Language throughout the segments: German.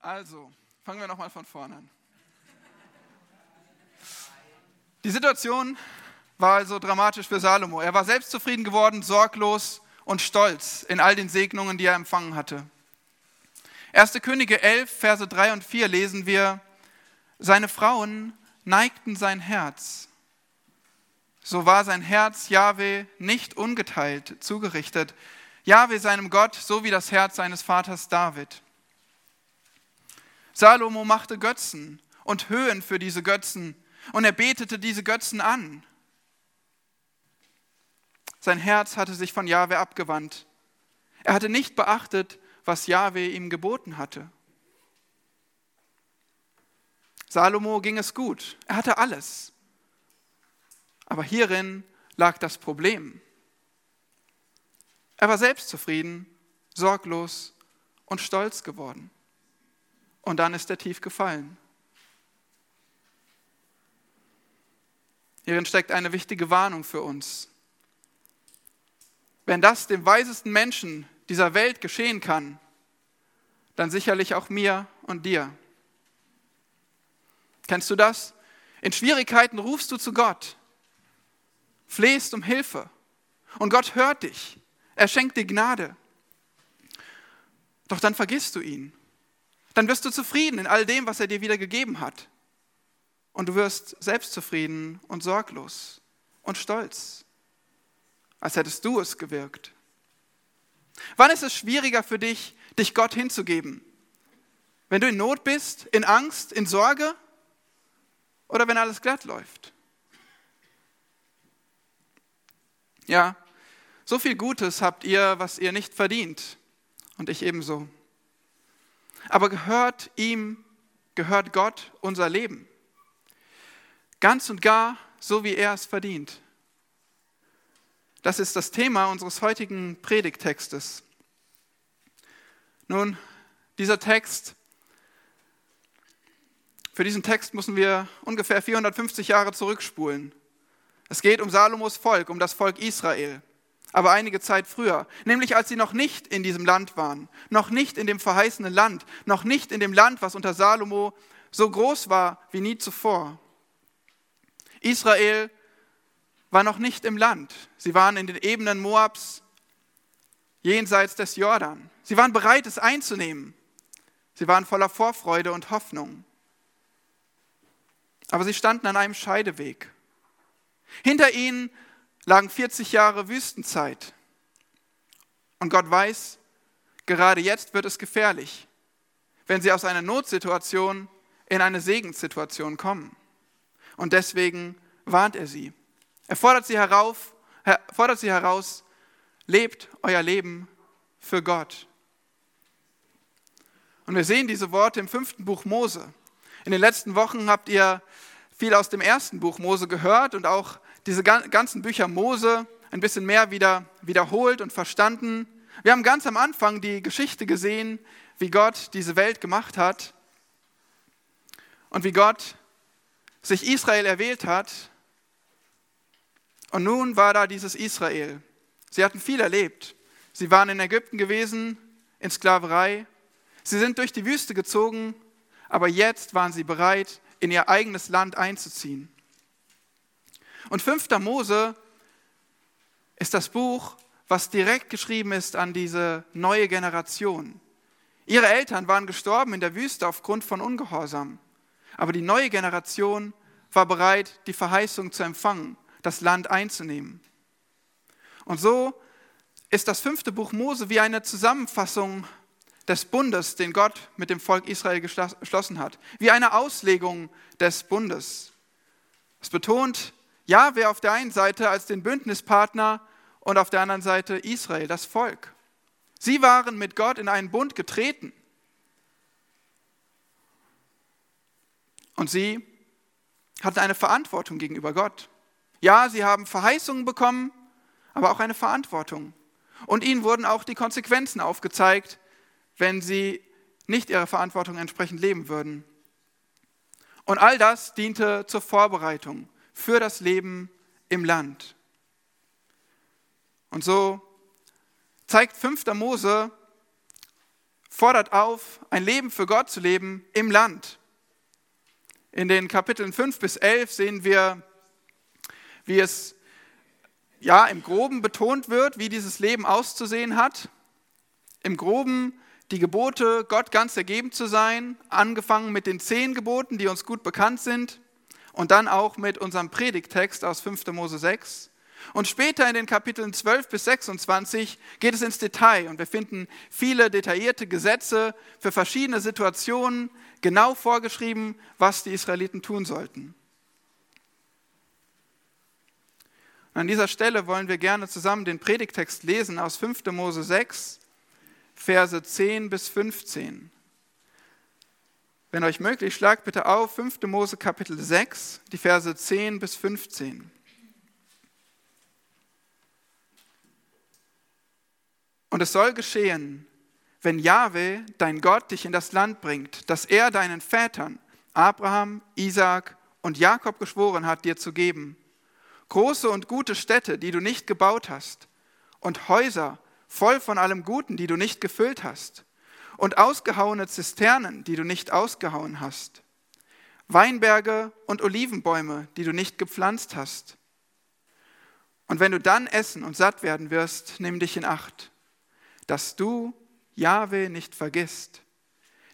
Also, fangen wir nochmal von vorne an. Die Situation war also dramatisch für Salomo. Er war selbstzufrieden geworden, sorglos und stolz in all den Segnungen, die er empfangen hatte. 1. Könige 11, Verse 3 und 4 lesen wir, seine Frauen neigten sein Herz. So war sein Herz Jahwe nicht ungeteilt zugerichtet. Jahwe seinem Gott, so wie das Herz seines Vaters David. Salomo machte Götzen und Höhen für diese Götzen und er betete diese Götzen an. Sein Herz hatte sich von Jahwe abgewandt. Er hatte nicht beachtet, was Jahwe ihm geboten hatte. Salomo ging es gut. Er hatte alles. Aber hierin lag das Problem. Er war selbstzufrieden, sorglos und stolz geworden. Und dann ist er tief gefallen. Hierin steckt eine wichtige Warnung für uns. Wenn das dem weisesten Menschen dieser Welt geschehen kann, dann sicherlich auch mir und dir. Kennst du das? In Schwierigkeiten rufst du zu Gott, flehst um Hilfe und Gott hört dich. Er schenkt dir Gnade. Doch dann vergisst du ihn. Dann wirst du zufrieden in all dem, was er dir wieder gegeben hat. Und du wirst selbstzufrieden und sorglos und stolz als hättest du es gewirkt. Wann ist es schwieriger für dich, dich Gott hinzugeben? Wenn du in Not bist, in Angst, in Sorge oder wenn alles glatt läuft? Ja, so viel Gutes habt ihr, was ihr nicht verdient und ich ebenso. Aber gehört ihm, gehört Gott unser Leben. Ganz und gar so, wie er es verdient. Das ist das Thema unseres heutigen Predigtextes. Nun, dieser Text, für diesen Text müssen wir ungefähr 450 Jahre zurückspulen. Es geht um Salomos Volk, um das Volk Israel, aber einige Zeit früher, nämlich als sie noch nicht in diesem Land waren, noch nicht in dem verheißenen Land, noch nicht in dem Land, was unter Salomo so groß war wie nie zuvor. Israel war noch nicht im Land. Sie waren in den Ebenen Moabs jenseits des Jordan. Sie waren bereit, es einzunehmen. Sie waren voller Vorfreude und Hoffnung. Aber sie standen an einem Scheideweg. Hinter ihnen lagen 40 Jahre Wüstenzeit. Und Gott weiß, gerade jetzt wird es gefährlich, wenn sie aus einer Notsituation in eine Segenssituation kommen. Und deswegen warnt er sie. Er fordert sie, herauf, fordert sie heraus, lebt euer Leben für Gott. Und wir sehen diese Worte im fünften Buch Mose. In den letzten Wochen habt ihr viel aus dem ersten Buch Mose gehört und auch diese ganzen Bücher Mose ein bisschen mehr wieder wiederholt und verstanden. Wir haben ganz am Anfang die Geschichte gesehen, wie Gott diese Welt gemacht hat und wie Gott sich Israel erwählt hat und nun war da dieses Israel. Sie hatten viel erlebt. Sie waren in Ägypten gewesen, in Sklaverei. Sie sind durch die Wüste gezogen, aber jetzt waren sie bereit, in ihr eigenes Land einzuziehen. Und 5. Mose ist das Buch, was direkt geschrieben ist an diese neue Generation. Ihre Eltern waren gestorben in der Wüste aufgrund von Ungehorsam. Aber die neue Generation war bereit, die Verheißung zu empfangen das Land einzunehmen. Und so ist das fünfte Buch Mose wie eine Zusammenfassung des Bundes, den Gott mit dem Volk Israel geschlossen hat, wie eine Auslegung des Bundes. Es betont Jahwe auf der einen Seite als den Bündnispartner und auf der anderen Seite Israel, das Volk. Sie waren mit Gott in einen Bund getreten. Und sie hatten eine Verantwortung gegenüber Gott. Ja, sie haben Verheißungen bekommen, aber auch eine Verantwortung. Und ihnen wurden auch die Konsequenzen aufgezeigt, wenn sie nicht ihrer Verantwortung entsprechend leben würden. Und all das diente zur Vorbereitung für das Leben im Land. Und so zeigt 5. Mose fordert auf, ein Leben für Gott zu leben im Land. In den Kapiteln 5 bis 11 sehen wir, wie es ja im Groben betont wird, wie dieses Leben auszusehen hat. Im Groben die Gebote, Gott ganz ergeben zu sein, angefangen mit den zehn Geboten, die uns gut bekannt sind, und dann auch mit unserem Predigtext aus 5. Mose 6. Und später in den Kapiteln 12 bis 26 geht es ins Detail und wir finden viele detaillierte Gesetze für verschiedene Situationen, genau vorgeschrieben, was die Israeliten tun sollten. Und an dieser Stelle wollen wir gerne zusammen den Predigtext lesen aus 5. Mose 6, Verse 10 bis 15. Wenn euch möglich, schlagt bitte auf 5. Mose Kapitel 6, die Verse 10 bis 15. Und es soll geschehen, wenn Jahwe, dein Gott, dich in das Land bringt, das er deinen Vätern, Abraham, Isaak und Jakob geschworen hat, dir zu geben. Große und gute Städte, die du nicht gebaut hast, und Häuser voll von allem Guten, die du nicht gefüllt hast, und ausgehauene Zisternen, die du nicht ausgehauen hast, Weinberge und Olivenbäume, die du nicht gepflanzt hast. Und wenn du dann essen und satt werden wirst, nimm dich in Acht dass du Jahwe nicht vergisst,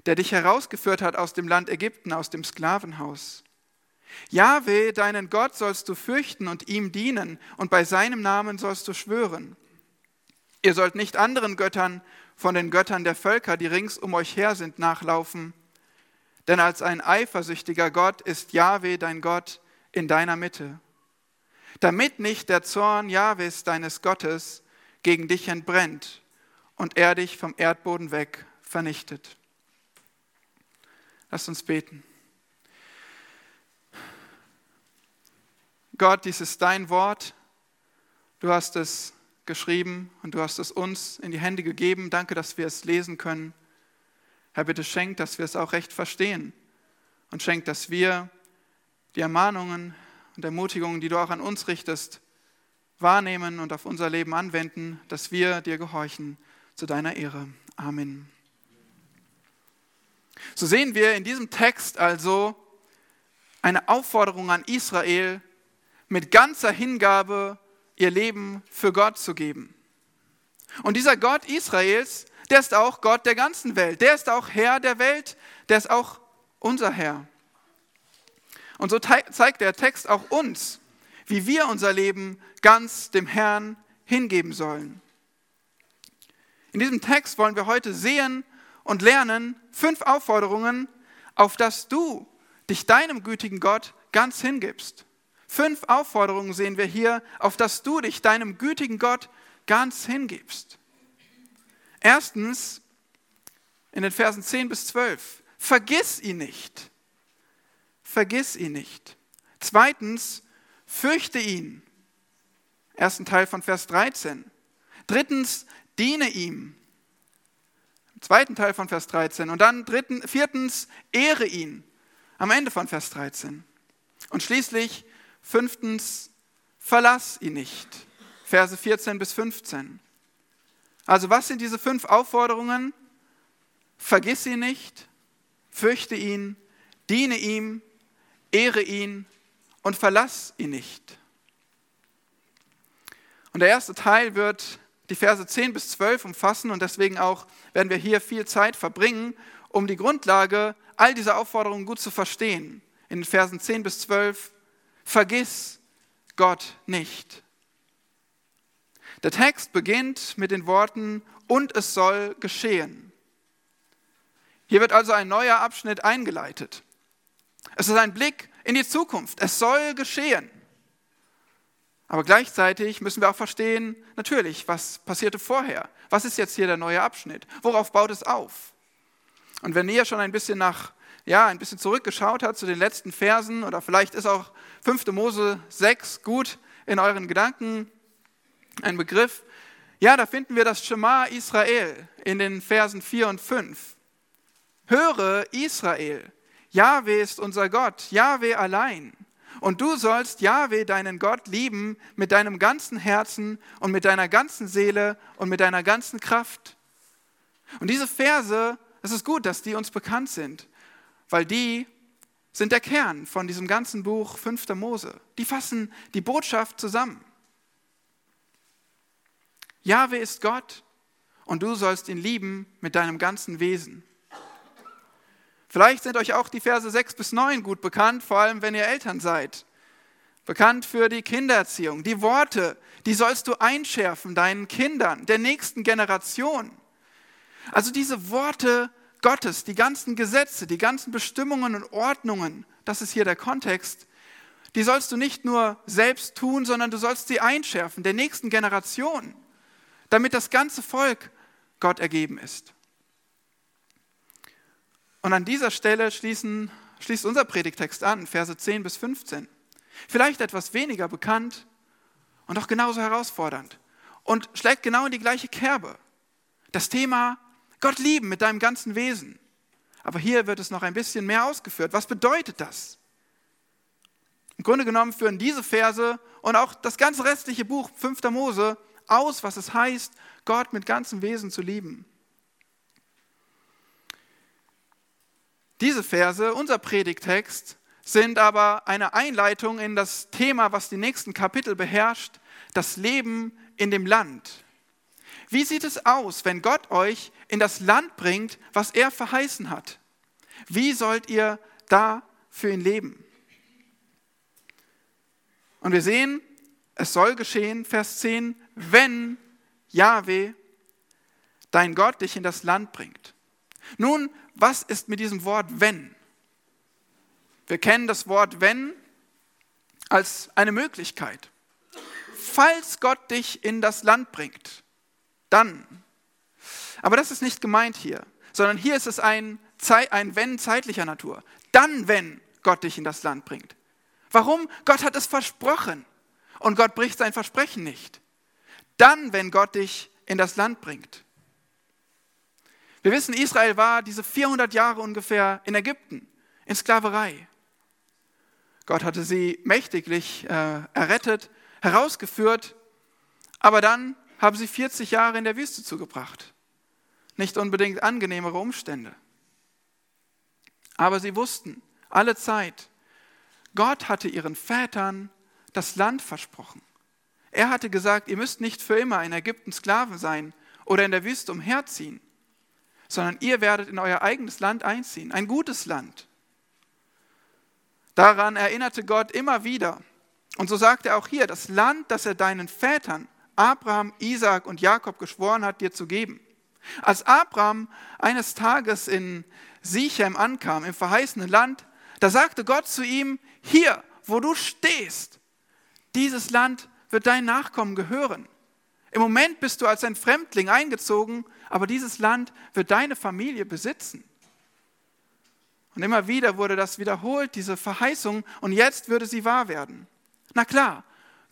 der dich herausgeführt hat aus dem Land Ägypten, aus dem Sklavenhaus. Jahwe, deinen Gott, sollst du fürchten und ihm dienen, und bei seinem Namen sollst du schwören. Ihr sollt nicht anderen Göttern von den Göttern der Völker, die rings um euch her sind, nachlaufen. Denn als ein eifersüchtiger Gott ist Jahwe dein Gott in deiner Mitte. Damit nicht der Zorn Jahwes deines Gottes gegen dich entbrennt und er dich vom Erdboden weg vernichtet. Lass uns beten. Gott, dies ist dein Wort. Du hast es geschrieben und du hast es uns in die Hände gegeben. Danke, dass wir es lesen können. Herr, bitte schenk, dass wir es auch recht verstehen und schenk, dass wir die Ermahnungen und Ermutigungen, die du auch an uns richtest, wahrnehmen und auf unser Leben anwenden, dass wir dir gehorchen zu deiner Ehre. Amen. So sehen wir in diesem Text also eine Aufforderung an Israel, mit ganzer Hingabe ihr Leben für Gott zu geben. Und dieser Gott Israels, der ist auch Gott der ganzen Welt, der ist auch Herr der Welt, der ist auch unser Herr. Und so zeigt der Text auch uns, wie wir unser Leben ganz dem Herrn hingeben sollen. In diesem Text wollen wir heute sehen und lernen fünf Aufforderungen, auf dass du dich deinem gütigen Gott ganz hingibst. Fünf Aufforderungen sehen wir hier, auf dass du dich deinem gütigen Gott ganz hingibst. Erstens, in den Versen 10 bis 12, vergiss ihn nicht. Vergiss ihn nicht. Zweitens, fürchte ihn. Ersten Teil von Vers 13. Drittens, diene ihm. Zweiten Teil von Vers 13. Und dann dritten, viertens, ehre ihn. Am Ende von Vers 13. Und schließlich, fünftens, verlass ihn nicht. Verse 14 bis 15. Also was sind diese fünf Aufforderungen? Vergiss ihn nicht, fürchte ihn, diene ihm, ehre ihn und verlass ihn nicht. Und der erste Teil wird die Verse 10 bis 12 umfassen und deswegen auch werden wir hier viel Zeit verbringen, um die Grundlage all dieser Aufforderungen gut zu verstehen. In den Versen 10 bis 12, vergiss Gott nicht. Der Text beginnt mit den Worten, und es soll geschehen. Hier wird also ein neuer Abschnitt eingeleitet. Es ist ein Blick in die Zukunft. Es soll geschehen. Aber gleichzeitig müssen wir auch verstehen, natürlich, was passierte vorher? Was ist jetzt hier der neue Abschnitt? Worauf baut es auf? Und wenn ihr schon ein bisschen nach, ja, ein bisschen zurückgeschaut habt zu den letzten Versen oder vielleicht ist auch 5. Mose 6 gut in euren Gedanken ein Begriff, ja, da finden wir das Schema Israel in den Versen 4 und 5. Höre Israel, Jahwe ist unser Gott, Jahwe allein. Und du sollst Jahwe, deinen Gott, lieben mit deinem ganzen Herzen und mit deiner ganzen Seele und mit deiner ganzen Kraft. Und diese Verse, es ist gut, dass die uns bekannt sind, weil die sind der Kern von diesem ganzen Buch 5. Mose. Die fassen die Botschaft zusammen. Jahwe ist Gott und du sollst ihn lieben mit deinem ganzen Wesen. Vielleicht sind euch auch die Verse 6 bis 9 gut bekannt, vor allem wenn ihr Eltern seid. Bekannt für die Kindererziehung. Die Worte, die sollst du einschärfen deinen Kindern, der nächsten Generation. Also diese Worte Gottes, die ganzen Gesetze, die ganzen Bestimmungen und Ordnungen, das ist hier der Kontext, die sollst du nicht nur selbst tun, sondern du sollst sie einschärfen, der nächsten Generation, damit das ganze Volk Gott ergeben ist. Und an dieser Stelle schließen, schließt unser Predigtext an, Verse 10 bis 15. Vielleicht etwas weniger bekannt und auch genauso herausfordernd und schlägt genau in die gleiche Kerbe. Das Thema Gott lieben mit deinem ganzen Wesen. Aber hier wird es noch ein bisschen mehr ausgeführt. Was bedeutet das? Im Grunde genommen führen diese Verse und auch das ganze restliche Buch 5. Mose aus, was es heißt, Gott mit ganzem Wesen zu lieben. Diese Verse, unser Predigtext, sind aber eine Einleitung in das Thema, was die nächsten Kapitel beherrscht, das Leben in dem Land. Wie sieht es aus, wenn Gott euch in das Land bringt, was er verheißen hat? Wie sollt ihr da für ihn leben? Und wir sehen, es soll geschehen, Vers 10, wenn Yahweh, dein Gott, dich in das Land bringt. Nun, was ist mit diesem Wort wenn? Wir kennen das Wort wenn als eine Möglichkeit. Falls Gott dich in das Land bringt, dann. Aber das ist nicht gemeint hier, sondern hier ist es ein, ein Wenn zeitlicher Natur. Dann, wenn Gott dich in das Land bringt. Warum? Gott hat es versprochen und Gott bricht sein Versprechen nicht. Dann, wenn Gott dich in das Land bringt. Wir wissen, Israel war diese 400 Jahre ungefähr in Ägypten, in Sklaverei. Gott hatte sie mächtiglich äh, errettet, herausgeführt, aber dann haben sie 40 Jahre in der Wüste zugebracht. Nicht unbedingt angenehmere Umstände. Aber sie wussten alle Zeit, Gott hatte ihren Vätern das Land versprochen. Er hatte gesagt, ihr müsst nicht für immer in Ägypten Sklaven sein oder in der Wüste umherziehen, sondern ihr werdet in euer eigenes Land einziehen, ein gutes Land. Daran erinnerte Gott immer wieder. Und so sagt er auch hier, das Land, das er deinen Vätern Abraham, Isaak und Jakob geschworen hat, dir zu geben. Als Abraham eines Tages in Sichem ankam, im verheißenen Land, da sagte Gott zu ihm, hier, wo du stehst, dieses Land wird dein Nachkommen gehören. Im Moment bist du als ein Fremdling eingezogen, aber dieses Land wird deine Familie besitzen. Und immer wieder wurde das wiederholt, diese Verheißung, und jetzt würde sie wahr werden. Na klar,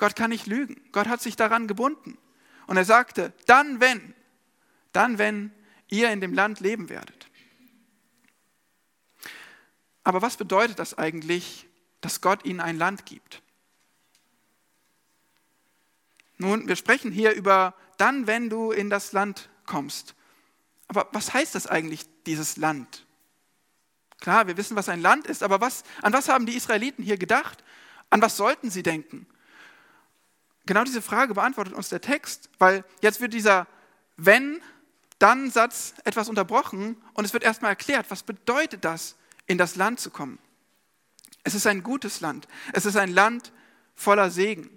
Gott kann nicht lügen. Gott hat sich daran gebunden. Und er sagte, dann wenn, dann wenn ihr in dem Land leben werdet. Aber was bedeutet das eigentlich, dass Gott ihnen ein Land gibt? Nun, wir sprechen hier über dann, wenn du in das Land kommst. Aber was heißt das eigentlich, dieses Land? Klar, wir wissen, was ein Land ist, aber was, an was haben die Israeliten hier gedacht? An was sollten sie denken? Genau diese Frage beantwortet uns der Text, weil jetzt wird dieser wenn, dann Satz etwas unterbrochen und es wird erstmal erklärt, was bedeutet das, in das Land zu kommen. Es ist ein gutes Land. Es ist ein Land voller Segen.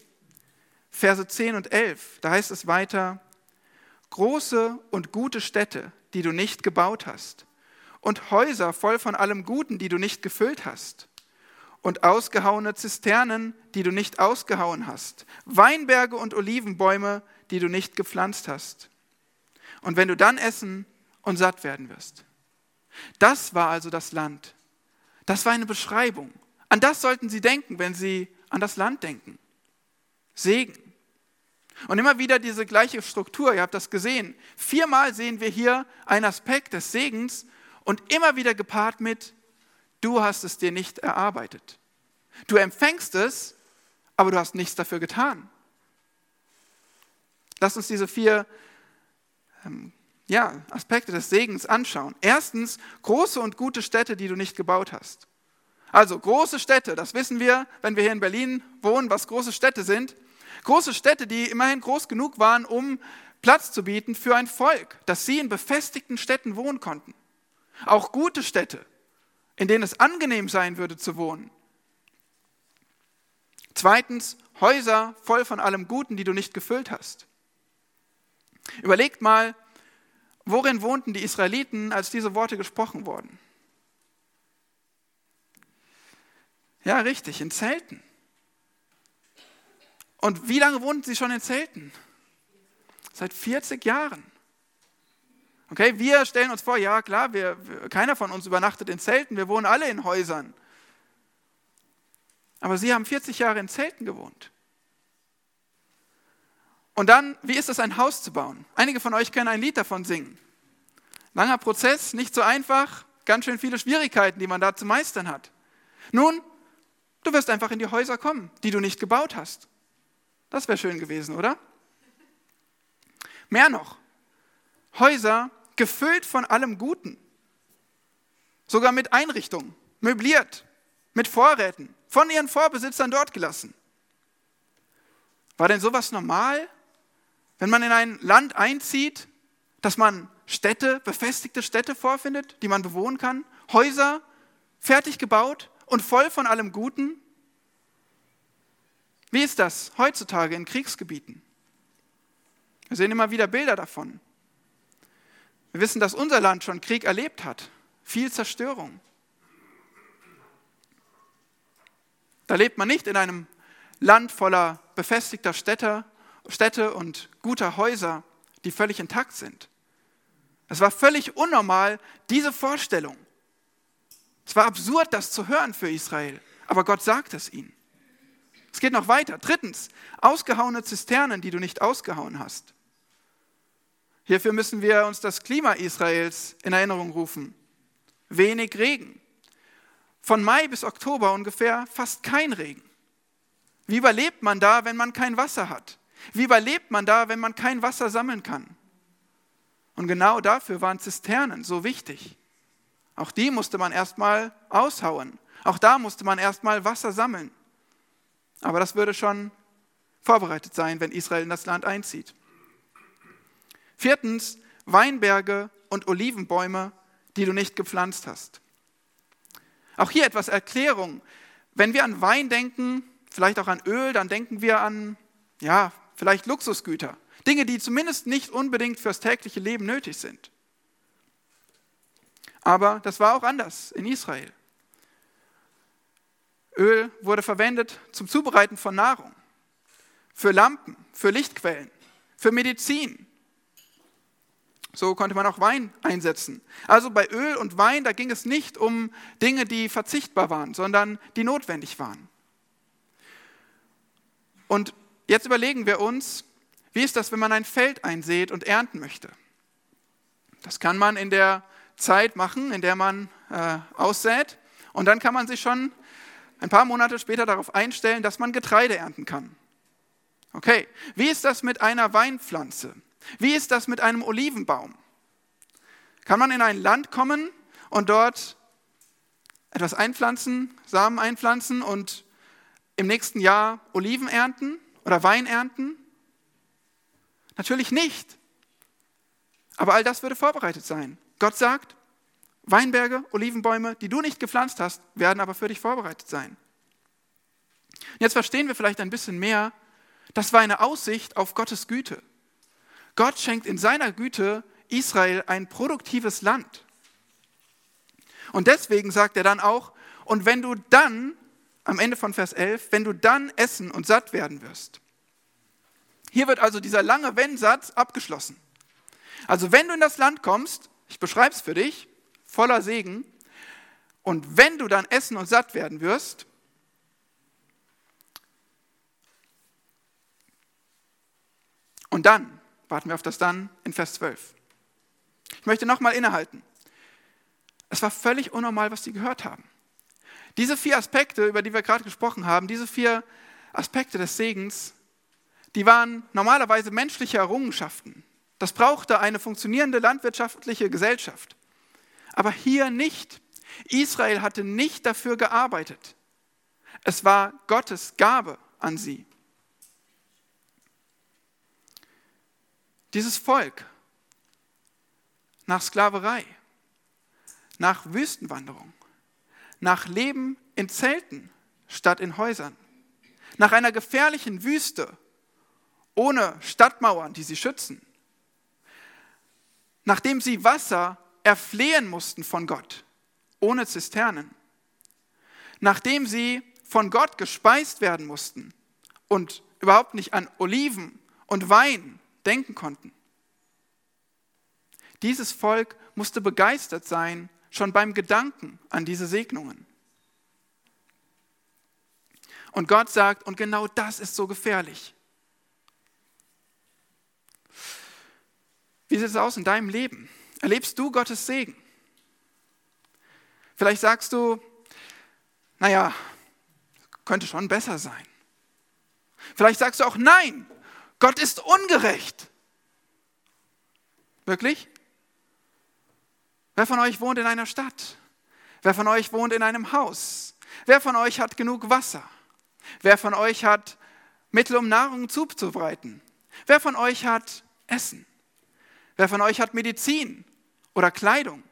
Verse 10 und 11, da heißt es weiter, große und gute Städte, die du nicht gebaut hast, und Häuser voll von allem Guten, die du nicht gefüllt hast und ausgehauene Zisternen, die du nicht ausgehauen hast, Weinberge und Olivenbäume, die du nicht gepflanzt hast. Und wenn du dann essen und satt werden wirst. Das war also das Land. Das war eine Beschreibung. An das sollten Sie denken, wenn Sie an das Land denken. Segen. Und immer wieder diese gleiche Struktur, ihr habt das gesehen. Viermal sehen wir hier einen Aspekt des Segens und immer wieder gepaart mit Du hast es dir nicht erarbeitet. Du empfängst es, aber du hast nichts dafür getan. Lass uns diese vier ähm, ja, Aspekte des Segens anschauen. Erstens, große und gute Städte, die du nicht gebaut hast. Also große Städte, das wissen wir, wenn wir hier in Berlin wohnen, was große Städte sind. Große Städte, die immerhin groß genug waren, um Platz zu bieten für ein Volk, dass sie in befestigten Städten wohnen konnten. Auch gute Städte, in denen es angenehm sein würde zu wohnen. Zweitens, Häuser voll von allem Guten, die du nicht gefüllt hast. Überlegt mal, worin wohnten die Israeliten, als diese Worte gesprochen wurden? Ja, richtig, in Zelten. Und wie lange wohnten sie schon in Zelten? Seit 40 Jahren. Okay, wir stellen uns vor, ja klar, wir, keiner von uns übernachtet in Zelten, wir wohnen alle in Häusern. Aber sie haben 40 Jahre in Zelten gewohnt. Und dann, wie ist es, ein Haus zu bauen? Einige von euch können ein Lied davon singen. Langer Prozess, nicht so einfach, ganz schön viele Schwierigkeiten, die man da zu meistern hat. Nun, du wirst einfach in die Häuser kommen, die du nicht gebaut hast. Das wäre schön gewesen, oder? Mehr noch, Häuser gefüllt von allem Guten, sogar mit Einrichtungen, möbliert, mit Vorräten, von ihren Vorbesitzern dort gelassen. War denn sowas normal, wenn man in ein Land einzieht, dass man Städte, befestigte Städte vorfindet, die man bewohnen kann, Häuser fertig gebaut und voll von allem Guten? Wie ist das heutzutage in Kriegsgebieten? Wir sehen immer wieder Bilder davon. Wir wissen, dass unser Land schon Krieg erlebt hat, viel Zerstörung. Da lebt man nicht in einem Land voller befestigter Städte, Städte und guter Häuser, die völlig intakt sind. Es war völlig unnormal, diese Vorstellung. Es war absurd, das zu hören für Israel, aber Gott sagt es ihnen. Es geht noch weiter. Drittens, ausgehauene Zisternen, die du nicht ausgehauen hast. Hierfür müssen wir uns das Klima Israels in Erinnerung rufen. Wenig Regen. Von Mai bis Oktober ungefähr fast kein Regen. Wie überlebt man da, wenn man kein Wasser hat? Wie überlebt man da, wenn man kein Wasser sammeln kann? Und genau dafür waren Zisternen so wichtig. Auch die musste man erstmal aushauen. Auch da musste man erstmal Wasser sammeln. Aber das würde schon vorbereitet sein, wenn Israel in das Land einzieht. Viertens, Weinberge und Olivenbäume, die du nicht gepflanzt hast. Auch hier etwas Erklärung. Wenn wir an Wein denken, vielleicht auch an Öl, dann denken wir an, ja, vielleicht Luxusgüter. Dinge, die zumindest nicht unbedingt fürs tägliche Leben nötig sind. Aber das war auch anders in Israel. Öl wurde verwendet zum Zubereiten von Nahrung, für Lampen, für Lichtquellen, für Medizin, so konnte man auch Wein einsetzen. Also bei Öl und Wein, da ging es nicht um Dinge, die verzichtbar waren, sondern die notwendig waren. Und jetzt überlegen wir uns, wie ist das, wenn man ein Feld einsät und ernten möchte? Das kann man in der Zeit machen, in der man äh, aussät. Und dann kann man sich schon ein paar Monate später darauf einstellen, dass man Getreide ernten kann. Okay, wie ist das mit einer Weinpflanze? Wie ist das mit einem Olivenbaum? Kann man in ein Land kommen und dort etwas einpflanzen, Samen einpflanzen und im nächsten Jahr Oliven ernten oder Wein ernten? Natürlich nicht. Aber all das würde vorbereitet sein. Gott sagt, Weinberge, Olivenbäume, die du nicht gepflanzt hast, werden aber für dich vorbereitet sein. Jetzt verstehen wir vielleicht ein bisschen mehr, das war eine Aussicht auf Gottes Güte. Gott schenkt in seiner Güte Israel ein produktives Land. Und deswegen sagt er dann auch, und wenn du dann, am Ende von Vers 11, wenn du dann essen und satt werden wirst. Hier wird also dieser lange Wenn-Satz abgeschlossen. Also wenn du in das Land kommst, ich beschreibe es für dich, voller Segen, und wenn du dann essen und satt werden wirst, und dann, Warten wir auf das dann in Vers 12. Ich möchte nochmal innehalten. Es war völlig unnormal, was sie gehört haben. Diese vier Aspekte, über die wir gerade gesprochen haben, diese vier Aspekte des Segens, die waren normalerweise menschliche Errungenschaften. Das brauchte eine funktionierende landwirtschaftliche Gesellschaft. Aber hier nicht. Israel hatte nicht dafür gearbeitet. Es war Gottes Gabe an sie. Dieses Volk nach Sklaverei, nach Wüstenwanderung, nach Leben in Zelten statt in Häusern, nach einer gefährlichen Wüste ohne Stadtmauern, die sie schützen, nachdem sie Wasser erflehen mussten von Gott, ohne Zisternen, nachdem sie von Gott gespeist werden mussten und überhaupt nicht an Oliven und Wein denken konnten. Dieses Volk musste begeistert sein, schon beim Gedanken an diese Segnungen. Und Gott sagt, und genau das ist so gefährlich. Wie sieht es aus in deinem Leben? Erlebst du Gottes Segen? Vielleicht sagst du, naja, könnte schon besser sein. Vielleicht sagst du auch, nein, Gott ist ungerecht. Wirklich? Wer von euch wohnt in einer Stadt? Wer von euch wohnt in einem Haus? Wer von euch hat genug Wasser? Wer von euch hat Mittel, um Nahrung zuzubereiten? Wer von euch hat Essen? Wer von euch hat Medizin oder Kleidung?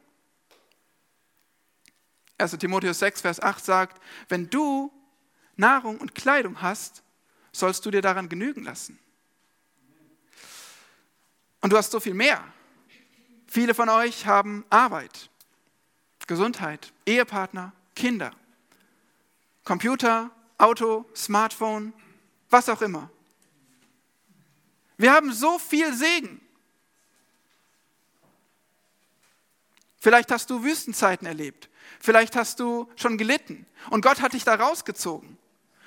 1 Timotheus 6, Vers 8 sagt, wenn du Nahrung und Kleidung hast, sollst du dir daran genügen lassen. Und du hast so viel mehr. Viele von euch haben Arbeit, Gesundheit, Ehepartner, Kinder, Computer, Auto, Smartphone, was auch immer. Wir haben so viel Segen. Vielleicht hast du Wüstenzeiten erlebt. Vielleicht hast du schon gelitten und Gott hat dich da rausgezogen.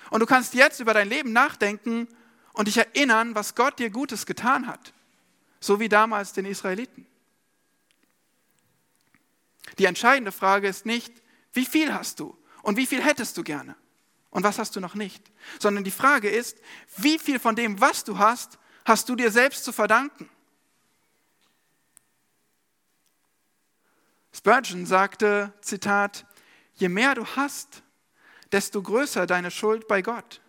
Und du kannst jetzt über dein Leben nachdenken und dich erinnern, was Gott dir Gutes getan hat. So wie damals den Israeliten. Die entscheidende Frage ist nicht, wie viel hast du und wie viel hättest du gerne und was hast du noch nicht, sondern die Frage ist, wie viel von dem, was du hast, hast du dir selbst zu verdanken. Spurgeon sagte, Zitat, je mehr du hast, desto größer deine Schuld bei Gott.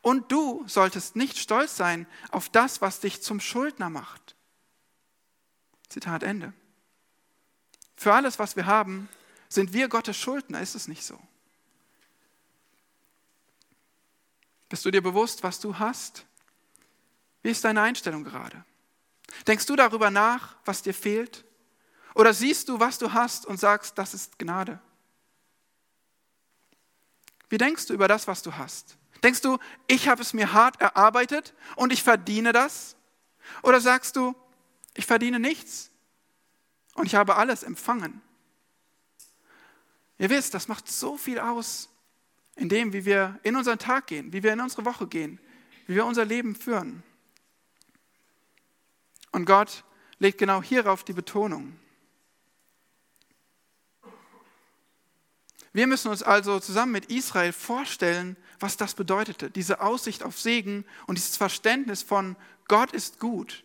Und du solltest nicht stolz sein auf das, was dich zum Schuldner macht. Zitat Ende. Für alles, was wir haben, sind wir Gottes Schuldner, ist es nicht so? Bist du dir bewusst, was du hast? Wie ist deine Einstellung gerade? Denkst du darüber nach, was dir fehlt? Oder siehst du, was du hast und sagst, das ist Gnade? Wie denkst du über das, was du hast? Denkst du, ich habe es mir hart erarbeitet und ich verdiene das? Oder sagst du, ich verdiene nichts und ich habe alles empfangen? Ihr wisst, das macht so viel aus in dem, wie wir in unseren Tag gehen, wie wir in unsere Woche gehen, wie wir unser Leben führen. Und Gott legt genau hierauf die Betonung. Wir müssen uns also zusammen mit Israel vorstellen, was das bedeutete, diese Aussicht auf Segen und dieses Verständnis von Gott ist gut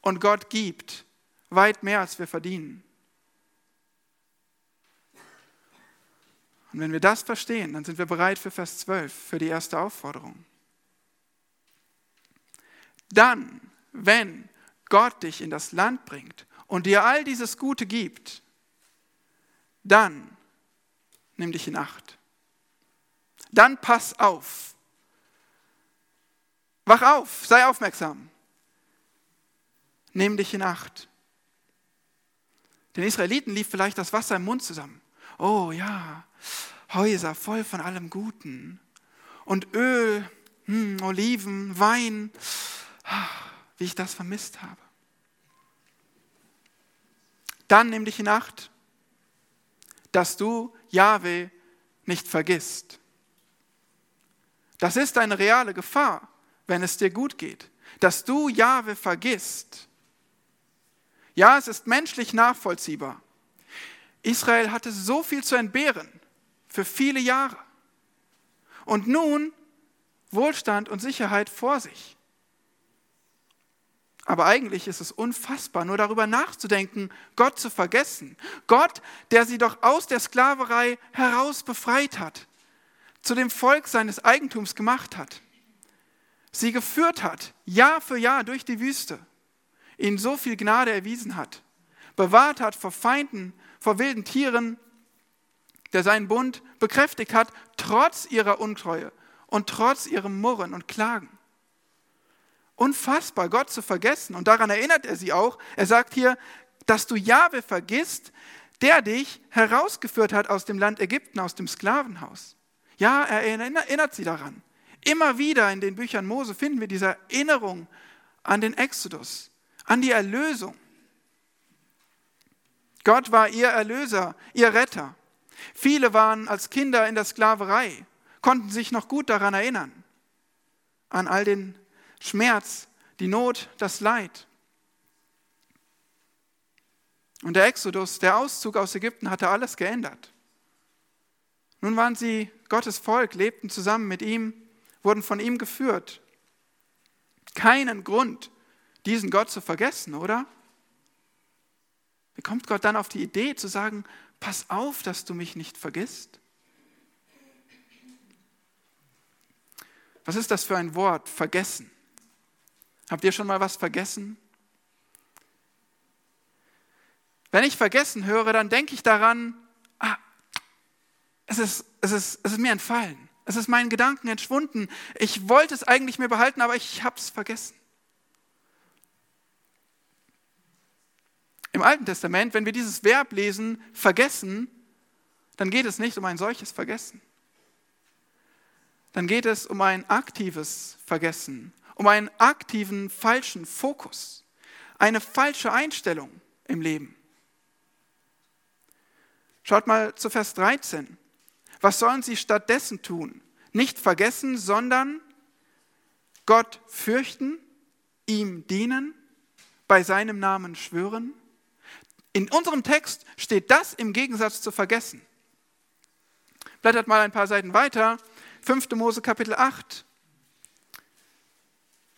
und Gott gibt weit mehr, als wir verdienen. Und wenn wir das verstehen, dann sind wir bereit für Vers 12, für die erste Aufforderung. Dann, wenn Gott dich in das Land bringt und dir all dieses Gute gibt, dann nimm dich in Acht. Dann pass auf. Wach auf, sei aufmerksam. Nimm dich in Acht. Den Israeliten lief vielleicht das Wasser im Mund zusammen. Oh ja, Häuser voll von allem Guten. Und Öl, hm, Oliven, Wein, wie ich das vermisst habe. Dann nimm dich in Acht, dass du Jahwe nicht vergisst. Das ist eine reale Gefahr, wenn es dir gut geht, dass du Jahwe vergisst. Ja, es ist menschlich nachvollziehbar. Israel hatte so viel zu entbehren für viele Jahre. Und nun Wohlstand und Sicherheit vor sich. Aber eigentlich ist es unfassbar, nur darüber nachzudenken, Gott zu vergessen. Gott, der sie doch aus der Sklaverei heraus befreit hat, zu dem Volk seines Eigentums gemacht hat, sie geführt hat, Jahr für Jahr durch die Wüste, ihnen so viel Gnade erwiesen hat, bewahrt hat vor Feinden, vor wilden Tieren, der seinen Bund bekräftigt hat, trotz ihrer Untreue und trotz ihrem Murren und Klagen. Unfassbar, Gott zu vergessen. Und daran erinnert er sie auch. Er sagt hier, dass du Jahwe vergisst, der dich herausgeführt hat aus dem Land Ägypten, aus dem Sklavenhaus. Ja, er erinnert sie daran. Immer wieder in den Büchern Mose finden wir diese Erinnerung an den Exodus, an die Erlösung. Gott war ihr Erlöser, ihr Retter. Viele waren als Kinder in der Sklaverei, konnten sich noch gut daran erinnern, an all den Schmerz, die Not, das Leid. Und der Exodus, der Auszug aus Ägypten hatte alles geändert. Nun waren sie Gottes Volk, lebten zusammen mit ihm, wurden von ihm geführt. Keinen Grund, diesen Gott zu vergessen, oder? Wie kommt Gott dann auf die Idee zu sagen, pass auf, dass du mich nicht vergisst? Was ist das für ein Wort? Vergessen. Habt ihr schon mal was vergessen? Wenn ich vergessen höre, dann denke ich daran, ah, es ist, es, ist, es ist mir entfallen. Es ist meinen Gedanken entschwunden. Ich wollte es eigentlich mir behalten, aber ich habe es vergessen. Im Alten Testament, wenn wir dieses Verb lesen, vergessen, dann geht es nicht um ein solches Vergessen. Dann geht es um ein aktives Vergessen, um einen aktiven falschen Fokus, eine falsche Einstellung im Leben. Schaut mal zu Vers 13. Was sollen sie stattdessen tun? Nicht vergessen, sondern Gott fürchten, ihm dienen, bei seinem Namen schwören? In unserem Text steht das im Gegensatz zu vergessen. Blättert mal ein paar Seiten weiter, 5. Mose Kapitel 8.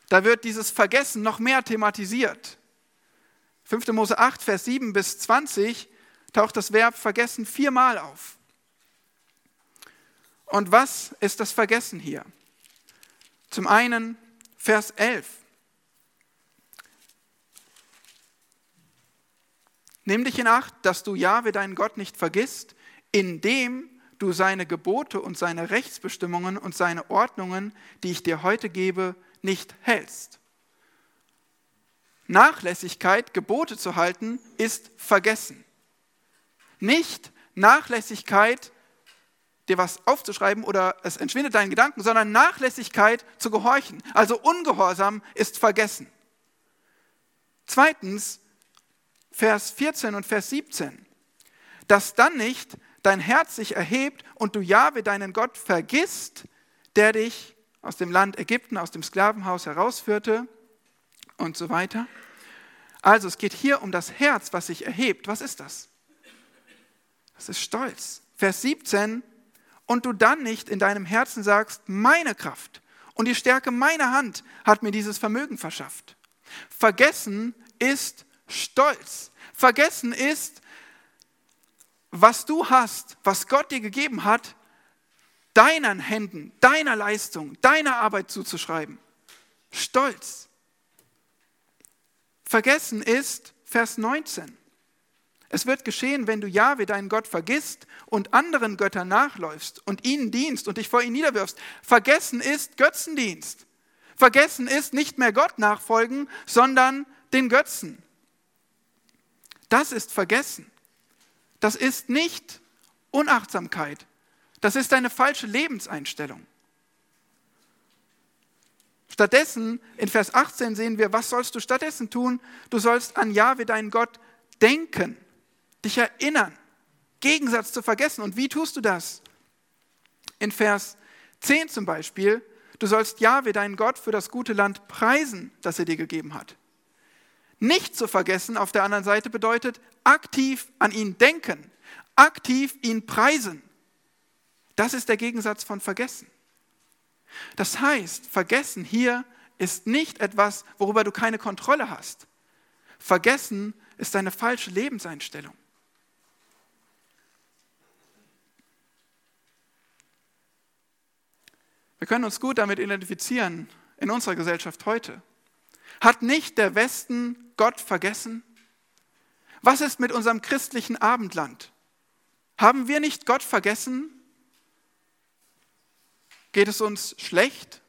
Da wird dieses Vergessen noch mehr thematisiert. 5. Mose 8, Vers 7 bis 20 taucht das Verb vergessen viermal auf. Und was ist das Vergessen hier? Zum einen Vers 11. Nimm dich in Acht, dass du Jahwe, deinen Gott, nicht vergisst, indem du seine Gebote und seine Rechtsbestimmungen und seine Ordnungen, die ich dir heute gebe, nicht hältst. Nachlässigkeit, Gebote zu halten, ist Vergessen. Nicht Nachlässigkeit, dir was aufzuschreiben oder es entschwindet deinen Gedanken, sondern Nachlässigkeit zu gehorchen. Also Ungehorsam ist Vergessen. Zweitens, Vers 14 und Vers 17. Dass dann nicht dein Herz sich erhebt und du Jahwe, deinen Gott, vergisst, der dich aus dem Land Ägypten, aus dem Sklavenhaus herausführte und so weiter. Also es geht hier um das Herz, was sich erhebt. Was ist das? Das ist Stolz. Vers 17, und du dann nicht in deinem Herzen sagst, meine Kraft und die Stärke meiner Hand hat mir dieses Vermögen verschafft. Vergessen ist Stolz. Vergessen ist, was du hast, was Gott dir gegeben hat, deinen Händen, deiner Leistung, deiner Arbeit zuzuschreiben. Stolz. Vergessen ist Vers 19. Es wird geschehen, wenn du Jahwe, deinen Gott, vergisst und anderen Göttern nachläufst und ihnen dienst und dich vor ihnen niederwirfst. Vergessen ist Götzendienst. Vergessen ist nicht mehr Gott nachfolgen, sondern den Götzen. Das ist Vergessen. Das ist nicht Unachtsamkeit. Das ist eine falsche Lebenseinstellung. Stattdessen, in Vers 18 sehen wir, was sollst du stattdessen tun? Du sollst an Jahwe, deinen Gott, denken, dich erinnern. Gegensatz zu vergessen. Und wie tust du das? In Vers 10 zum Beispiel, du sollst Jahwe, deinen Gott, für das gute Land preisen, das er dir gegeben hat. Nicht zu vergessen auf der anderen Seite bedeutet aktiv an ihn denken, aktiv ihn preisen. Das ist der Gegensatz von vergessen. Das heißt, vergessen hier ist nicht etwas, worüber du keine Kontrolle hast. Vergessen ist eine falsche Lebenseinstellung. Wir können uns gut damit identifizieren in unserer Gesellschaft heute. Hat nicht der Westen Gott vergessen? Was ist mit unserem christlichen Abendland? Haben wir nicht Gott vergessen? Geht es uns schlecht?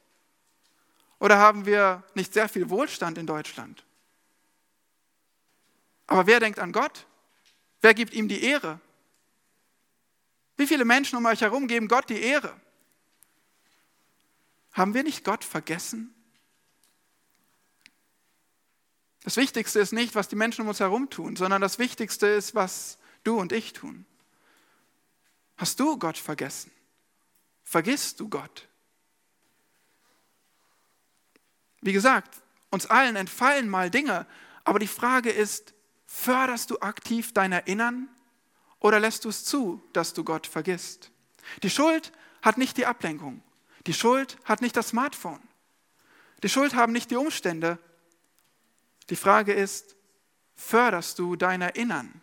Oder haben wir nicht sehr viel Wohlstand in Deutschland? Aber wer denkt an Gott? Wer gibt ihm die Ehre? Wie viele Menschen um euch herum geben Gott die Ehre? Haben wir nicht Gott vergessen? Das Wichtigste ist nicht, was die Menschen um uns herum tun, sondern das Wichtigste ist, was du und ich tun. Hast du Gott vergessen? Vergisst du Gott? Wie gesagt, uns allen entfallen mal Dinge, aber die Frage ist, förderst du aktiv dein Erinnern oder lässt du es zu, dass du Gott vergisst? Die Schuld hat nicht die Ablenkung. Die Schuld hat nicht das Smartphone. Die Schuld haben nicht die Umstände. Die Frage ist, förderst du dein Erinnern?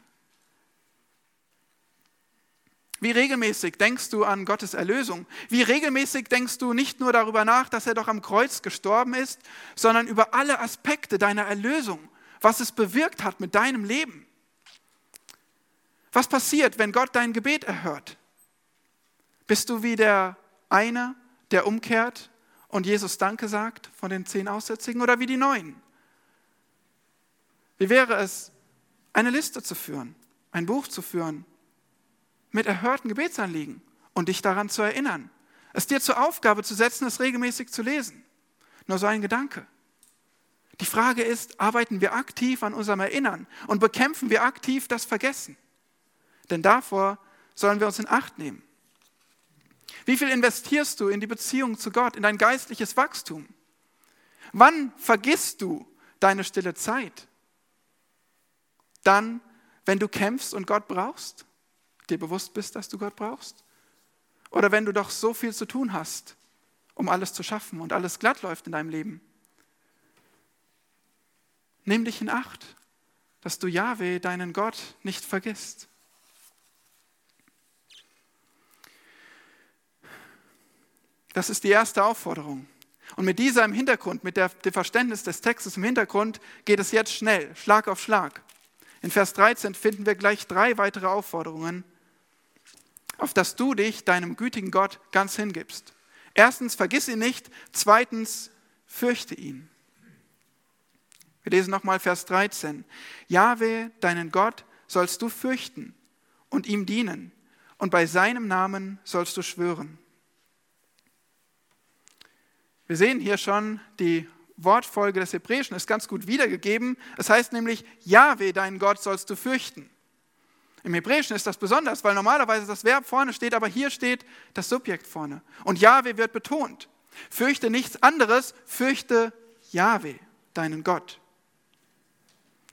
Wie regelmäßig denkst du an Gottes Erlösung? Wie regelmäßig denkst du nicht nur darüber nach, dass er doch am Kreuz gestorben ist, sondern über alle Aspekte deiner Erlösung, was es bewirkt hat mit deinem Leben? Was passiert, wenn Gott dein Gebet erhört? Bist du wie der eine, der umkehrt und Jesus Danke sagt von den zehn Aussätzigen oder wie die neun? Wie wäre es, eine Liste zu führen, ein Buch zu führen mit erhörten Gebetsanliegen und dich daran zu erinnern. Es dir zur Aufgabe zu setzen, es regelmäßig zu lesen. Nur so ein Gedanke. Die Frage ist, arbeiten wir aktiv an unserem Erinnern und bekämpfen wir aktiv das Vergessen? Denn davor sollen wir uns in Acht nehmen. Wie viel investierst du in die Beziehung zu Gott, in dein geistliches Wachstum? Wann vergisst du deine stille Zeit? Dann, wenn du kämpfst und Gott brauchst? dir bewusst bist, dass du Gott brauchst? Oder wenn du doch so viel zu tun hast, um alles zu schaffen und alles glatt läuft in deinem Leben? Nimm dich in Acht, dass du Jahwe, deinen Gott, nicht vergisst. Das ist die erste Aufforderung. Und mit dieser im Hintergrund, mit dem Verständnis des Textes im Hintergrund, geht es jetzt schnell, Schlag auf Schlag. In Vers 13 finden wir gleich drei weitere Aufforderungen, auf das du dich deinem gütigen Gott ganz hingibst. Erstens, vergiss ihn nicht. Zweitens, fürchte ihn. Wir lesen nochmal Vers 13. Jahwe, deinen Gott, sollst du fürchten und ihm dienen, und bei seinem Namen sollst du schwören. Wir sehen hier schon, die Wortfolge des Hebräischen ist ganz gut wiedergegeben. Es heißt nämlich, Jahwe, deinen Gott, sollst du fürchten. Im Hebräischen ist das besonders, weil normalerweise das Verb vorne steht, aber hier steht das Subjekt vorne. Und Jahwe wird betont. Fürchte nichts anderes, fürchte Jahwe, deinen Gott.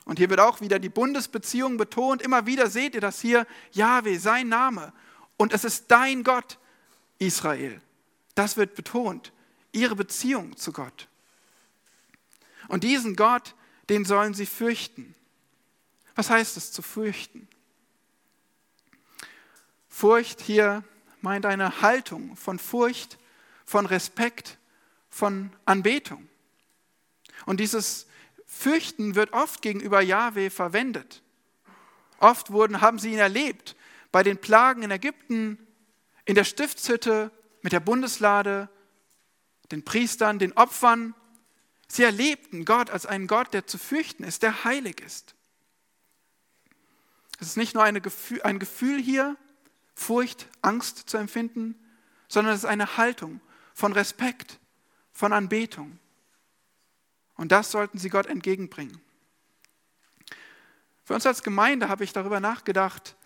Und hier wird auch wieder die Bundesbeziehung betont. Immer wieder seht ihr das hier, Jahwe, sein Name. Und es ist dein Gott, Israel. Das wird betont. Ihre Beziehung zu Gott. Und diesen Gott, den sollen sie fürchten. Was heißt es zu fürchten? Furcht hier meint eine Haltung von Furcht, von Respekt, von Anbetung. Und dieses Fürchten wird oft gegenüber Yahweh verwendet. Oft wurden, haben sie ihn erlebt bei den Plagen in Ägypten, in der Stiftshütte, mit der Bundeslade, den Priestern, den Opfern. Sie erlebten Gott als einen Gott, der zu fürchten ist, der heilig ist. Es ist nicht nur ein Gefühl hier, Furcht, Angst zu empfinden, sondern es ist eine Haltung von Respekt, von Anbetung. Und das sollten sie Gott entgegenbringen. Für uns als Gemeinde habe ich darüber nachgedacht,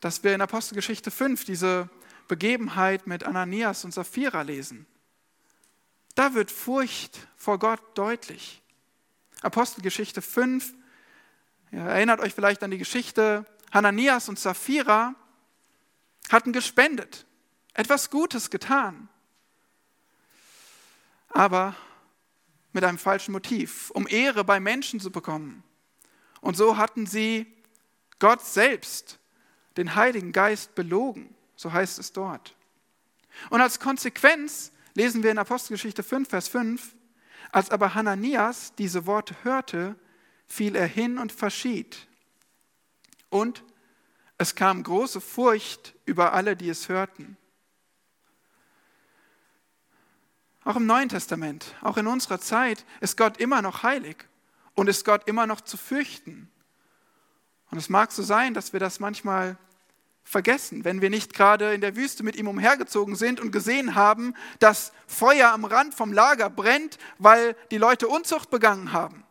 dass wir in Apostelgeschichte 5 diese Begebenheit mit Ananias und Sapphira lesen. Da wird Furcht vor Gott deutlich. Apostelgeschichte 5, ihr erinnert euch vielleicht an die Geschichte, Hananias und Sapphira hatten gespendet, etwas Gutes getan. Aber mit einem falschen Motiv, um Ehre bei Menschen zu bekommen. Und so hatten sie Gott selbst, den Heiligen Geist, belogen. So heißt es dort. Und als Konsequenz lesen wir in Apostelgeschichte 5, Vers 5, als aber Hananias diese Worte hörte, fiel er hin und verschied. Und es kam große Furcht über alle, die es hörten. Auch im Neuen Testament, auch in unserer Zeit ist Gott immer noch heilig und ist Gott immer noch zu fürchten. Und es mag so sein, dass wir das manchmal vergessen, wenn wir nicht gerade in der Wüste mit ihm umhergezogen sind und gesehen haben, dass Feuer am Rand vom Lager brennt, weil die Leute Unzucht begangen haben.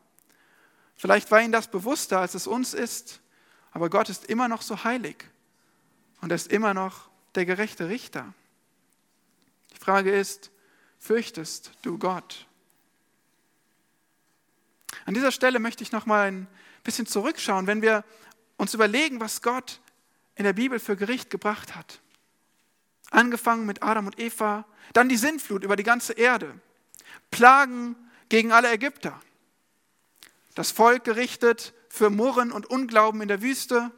Vielleicht war ihnen das bewusster, als es uns ist, aber Gott ist immer noch so heilig und er ist immer noch der gerechte Richter. Die Frage ist, fürchtest du Gott? An dieser Stelle möchte ich noch mal ein bisschen zurückschauen, wenn wir uns überlegen, was Gott in der Bibel für Gericht gebracht hat. Angefangen mit Adam und Eva, dann die Sintflut über die ganze Erde, Plagen gegen alle Ägypter, das Volk gerichtet für Murren und Unglauben in der Wüste,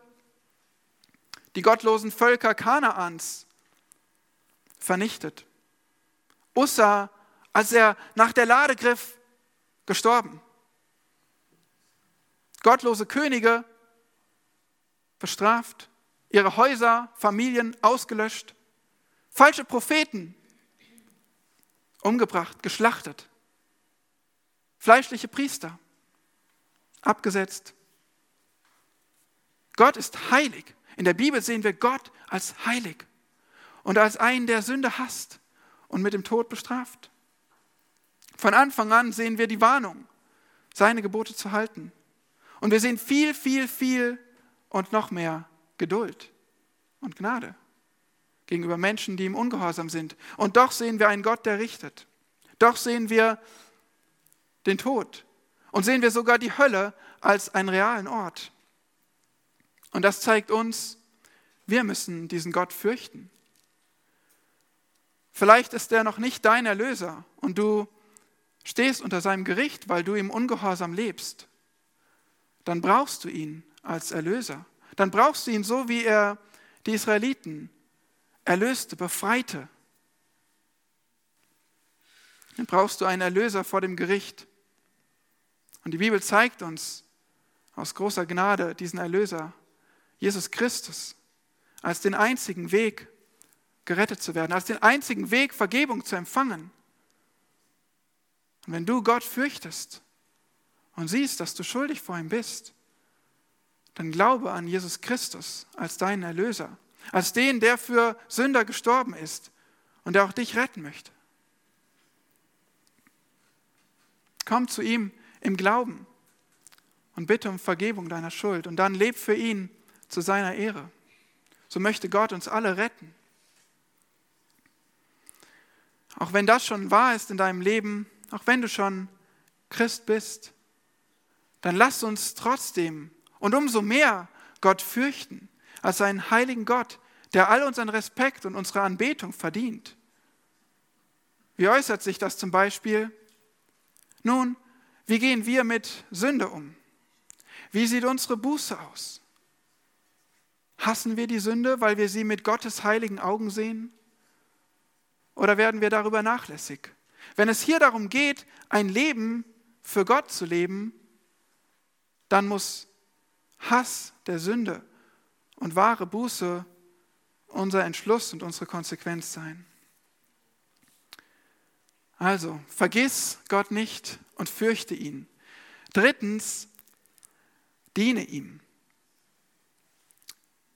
die gottlosen Völker Kanaans vernichtet. Ussa, als er nach der Lade griff, gestorben. Gottlose Könige bestraft ihre Häuser, Familien ausgelöscht, falsche Propheten umgebracht, geschlachtet, fleischliche Priester abgesetzt. Gott ist heilig. In der Bibel sehen wir Gott als heilig und als einen, der Sünde hasst und mit dem Tod bestraft. Von Anfang an sehen wir die Warnung, seine Gebote zu halten. Und wir sehen viel, viel, viel und noch mehr Geduld und Gnade gegenüber Menschen, die im Ungehorsam sind. Und doch sehen wir einen Gott, der richtet. Doch sehen wir den Tod und sehen wir sogar die Hölle als einen realen Ort. Und das zeigt uns, wir müssen diesen Gott fürchten. Vielleicht ist er noch nicht dein Erlöser und du stehst unter seinem Gericht, weil du im Ungehorsam lebst. Dann brauchst du ihn als Erlöser dann brauchst du ihn so, wie er die Israeliten erlöste, befreite. Dann brauchst du einen Erlöser vor dem Gericht. Und die Bibel zeigt uns aus großer Gnade diesen Erlöser, Jesus Christus, als den einzigen Weg, gerettet zu werden, als den einzigen Weg, Vergebung zu empfangen. Und wenn du Gott fürchtest und siehst, dass du schuldig vor ihm bist, dann glaube an Jesus Christus als deinen Erlöser, als den, der für Sünder gestorben ist und der auch dich retten möchte. Komm zu ihm im Glauben und bitte um Vergebung deiner Schuld und dann leb für ihn zu seiner Ehre. So möchte Gott uns alle retten. Auch wenn das schon wahr ist in deinem Leben, auch wenn du schon Christ bist, dann lass uns trotzdem und umso mehr Gott fürchten als einen heiligen Gott, der all unseren Respekt und unsere Anbetung verdient. Wie äußert sich das zum Beispiel? Nun, wie gehen wir mit Sünde um? Wie sieht unsere Buße aus? Hassen wir die Sünde, weil wir sie mit Gottes heiligen Augen sehen? Oder werden wir darüber nachlässig? Wenn es hier darum geht, ein Leben für Gott zu leben, dann muss Hass der Sünde und wahre Buße unser Entschluss und unsere Konsequenz sein. Also, vergiss Gott nicht und fürchte ihn. Drittens, diene ihm.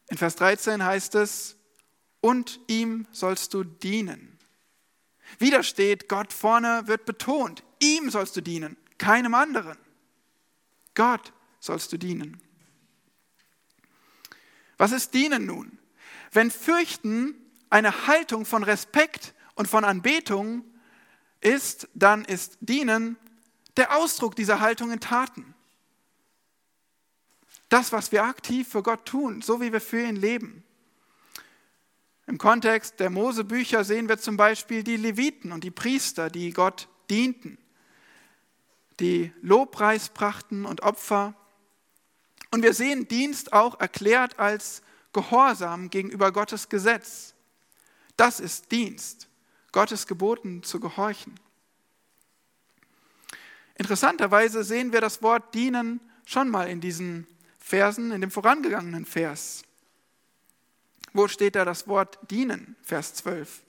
In Vers 13 heißt es, und ihm sollst du dienen. Wieder steht, Gott vorne wird betont, ihm sollst du dienen, keinem anderen. Gott sollst du dienen. Was ist Dienen nun? Wenn Fürchten eine Haltung von Respekt und von Anbetung ist, dann ist Dienen der Ausdruck dieser Haltung in Taten. Das, was wir aktiv für Gott tun, so wie wir für ihn leben. Im Kontext der Mosebücher sehen wir zum Beispiel die Leviten und die Priester, die Gott dienten. die Lobpreis brachten und Opfer. Und wir sehen Dienst auch erklärt als Gehorsam gegenüber Gottes Gesetz. Das ist Dienst, Gottes Geboten zu gehorchen. Interessanterweise sehen wir das Wort dienen schon mal in diesen Versen, in dem vorangegangenen Vers. Wo steht da das Wort dienen? Vers 12.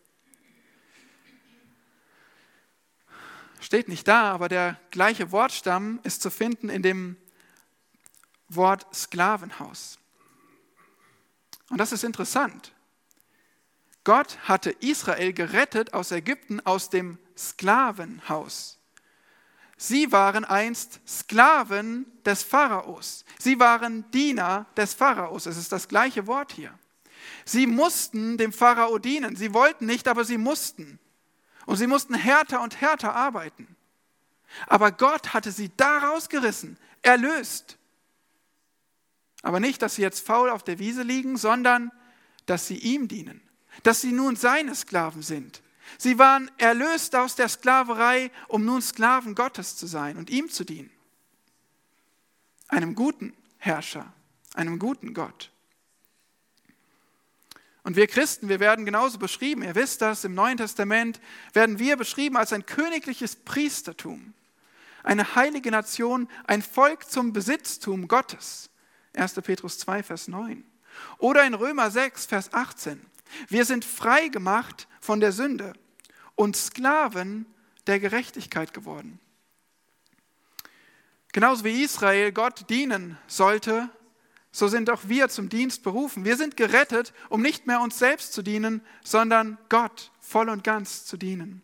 Steht nicht da, aber der gleiche Wortstamm ist zu finden in dem Wort Sklavenhaus. Und das ist interessant. Gott hatte Israel gerettet aus Ägypten, aus dem Sklavenhaus. Sie waren einst Sklaven des Pharaos. Sie waren Diener des Pharaos. Es ist das gleiche Wort hier. Sie mussten dem Pharao dienen. Sie wollten nicht, aber sie mussten. Und sie mussten härter und härter arbeiten. Aber Gott hatte sie da rausgerissen, erlöst. Aber nicht, dass sie jetzt faul auf der Wiese liegen, sondern dass sie ihm dienen, dass sie nun seine Sklaven sind. Sie waren erlöst aus der Sklaverei, um nun Sklaven Gottes zu sein und ihm zu dienen. Einem guten Herrscher, einem guten Gott. Und wir Christen, wir werden genauso beschrieben, ihr wisst das, im Neuen Testament werden wir beschrieben als ein königliches Priestertum, eine heilige Nation, ein Volk zum Besitztum Gottes. 1. Petrus 2, Vers 9. Oder in Römer 6, Vers 18. Wir sind frei gemacht von der Sünde und Sklaven der Gerechtigkeit geworden. Genauso wie Israel Gott dienen sollte, so sind auch wir zum Dienst berufen. Wir sind gerettet, um nicht mehr uns selbst zu dienen, sondern Gott voll und ganz zu dienen.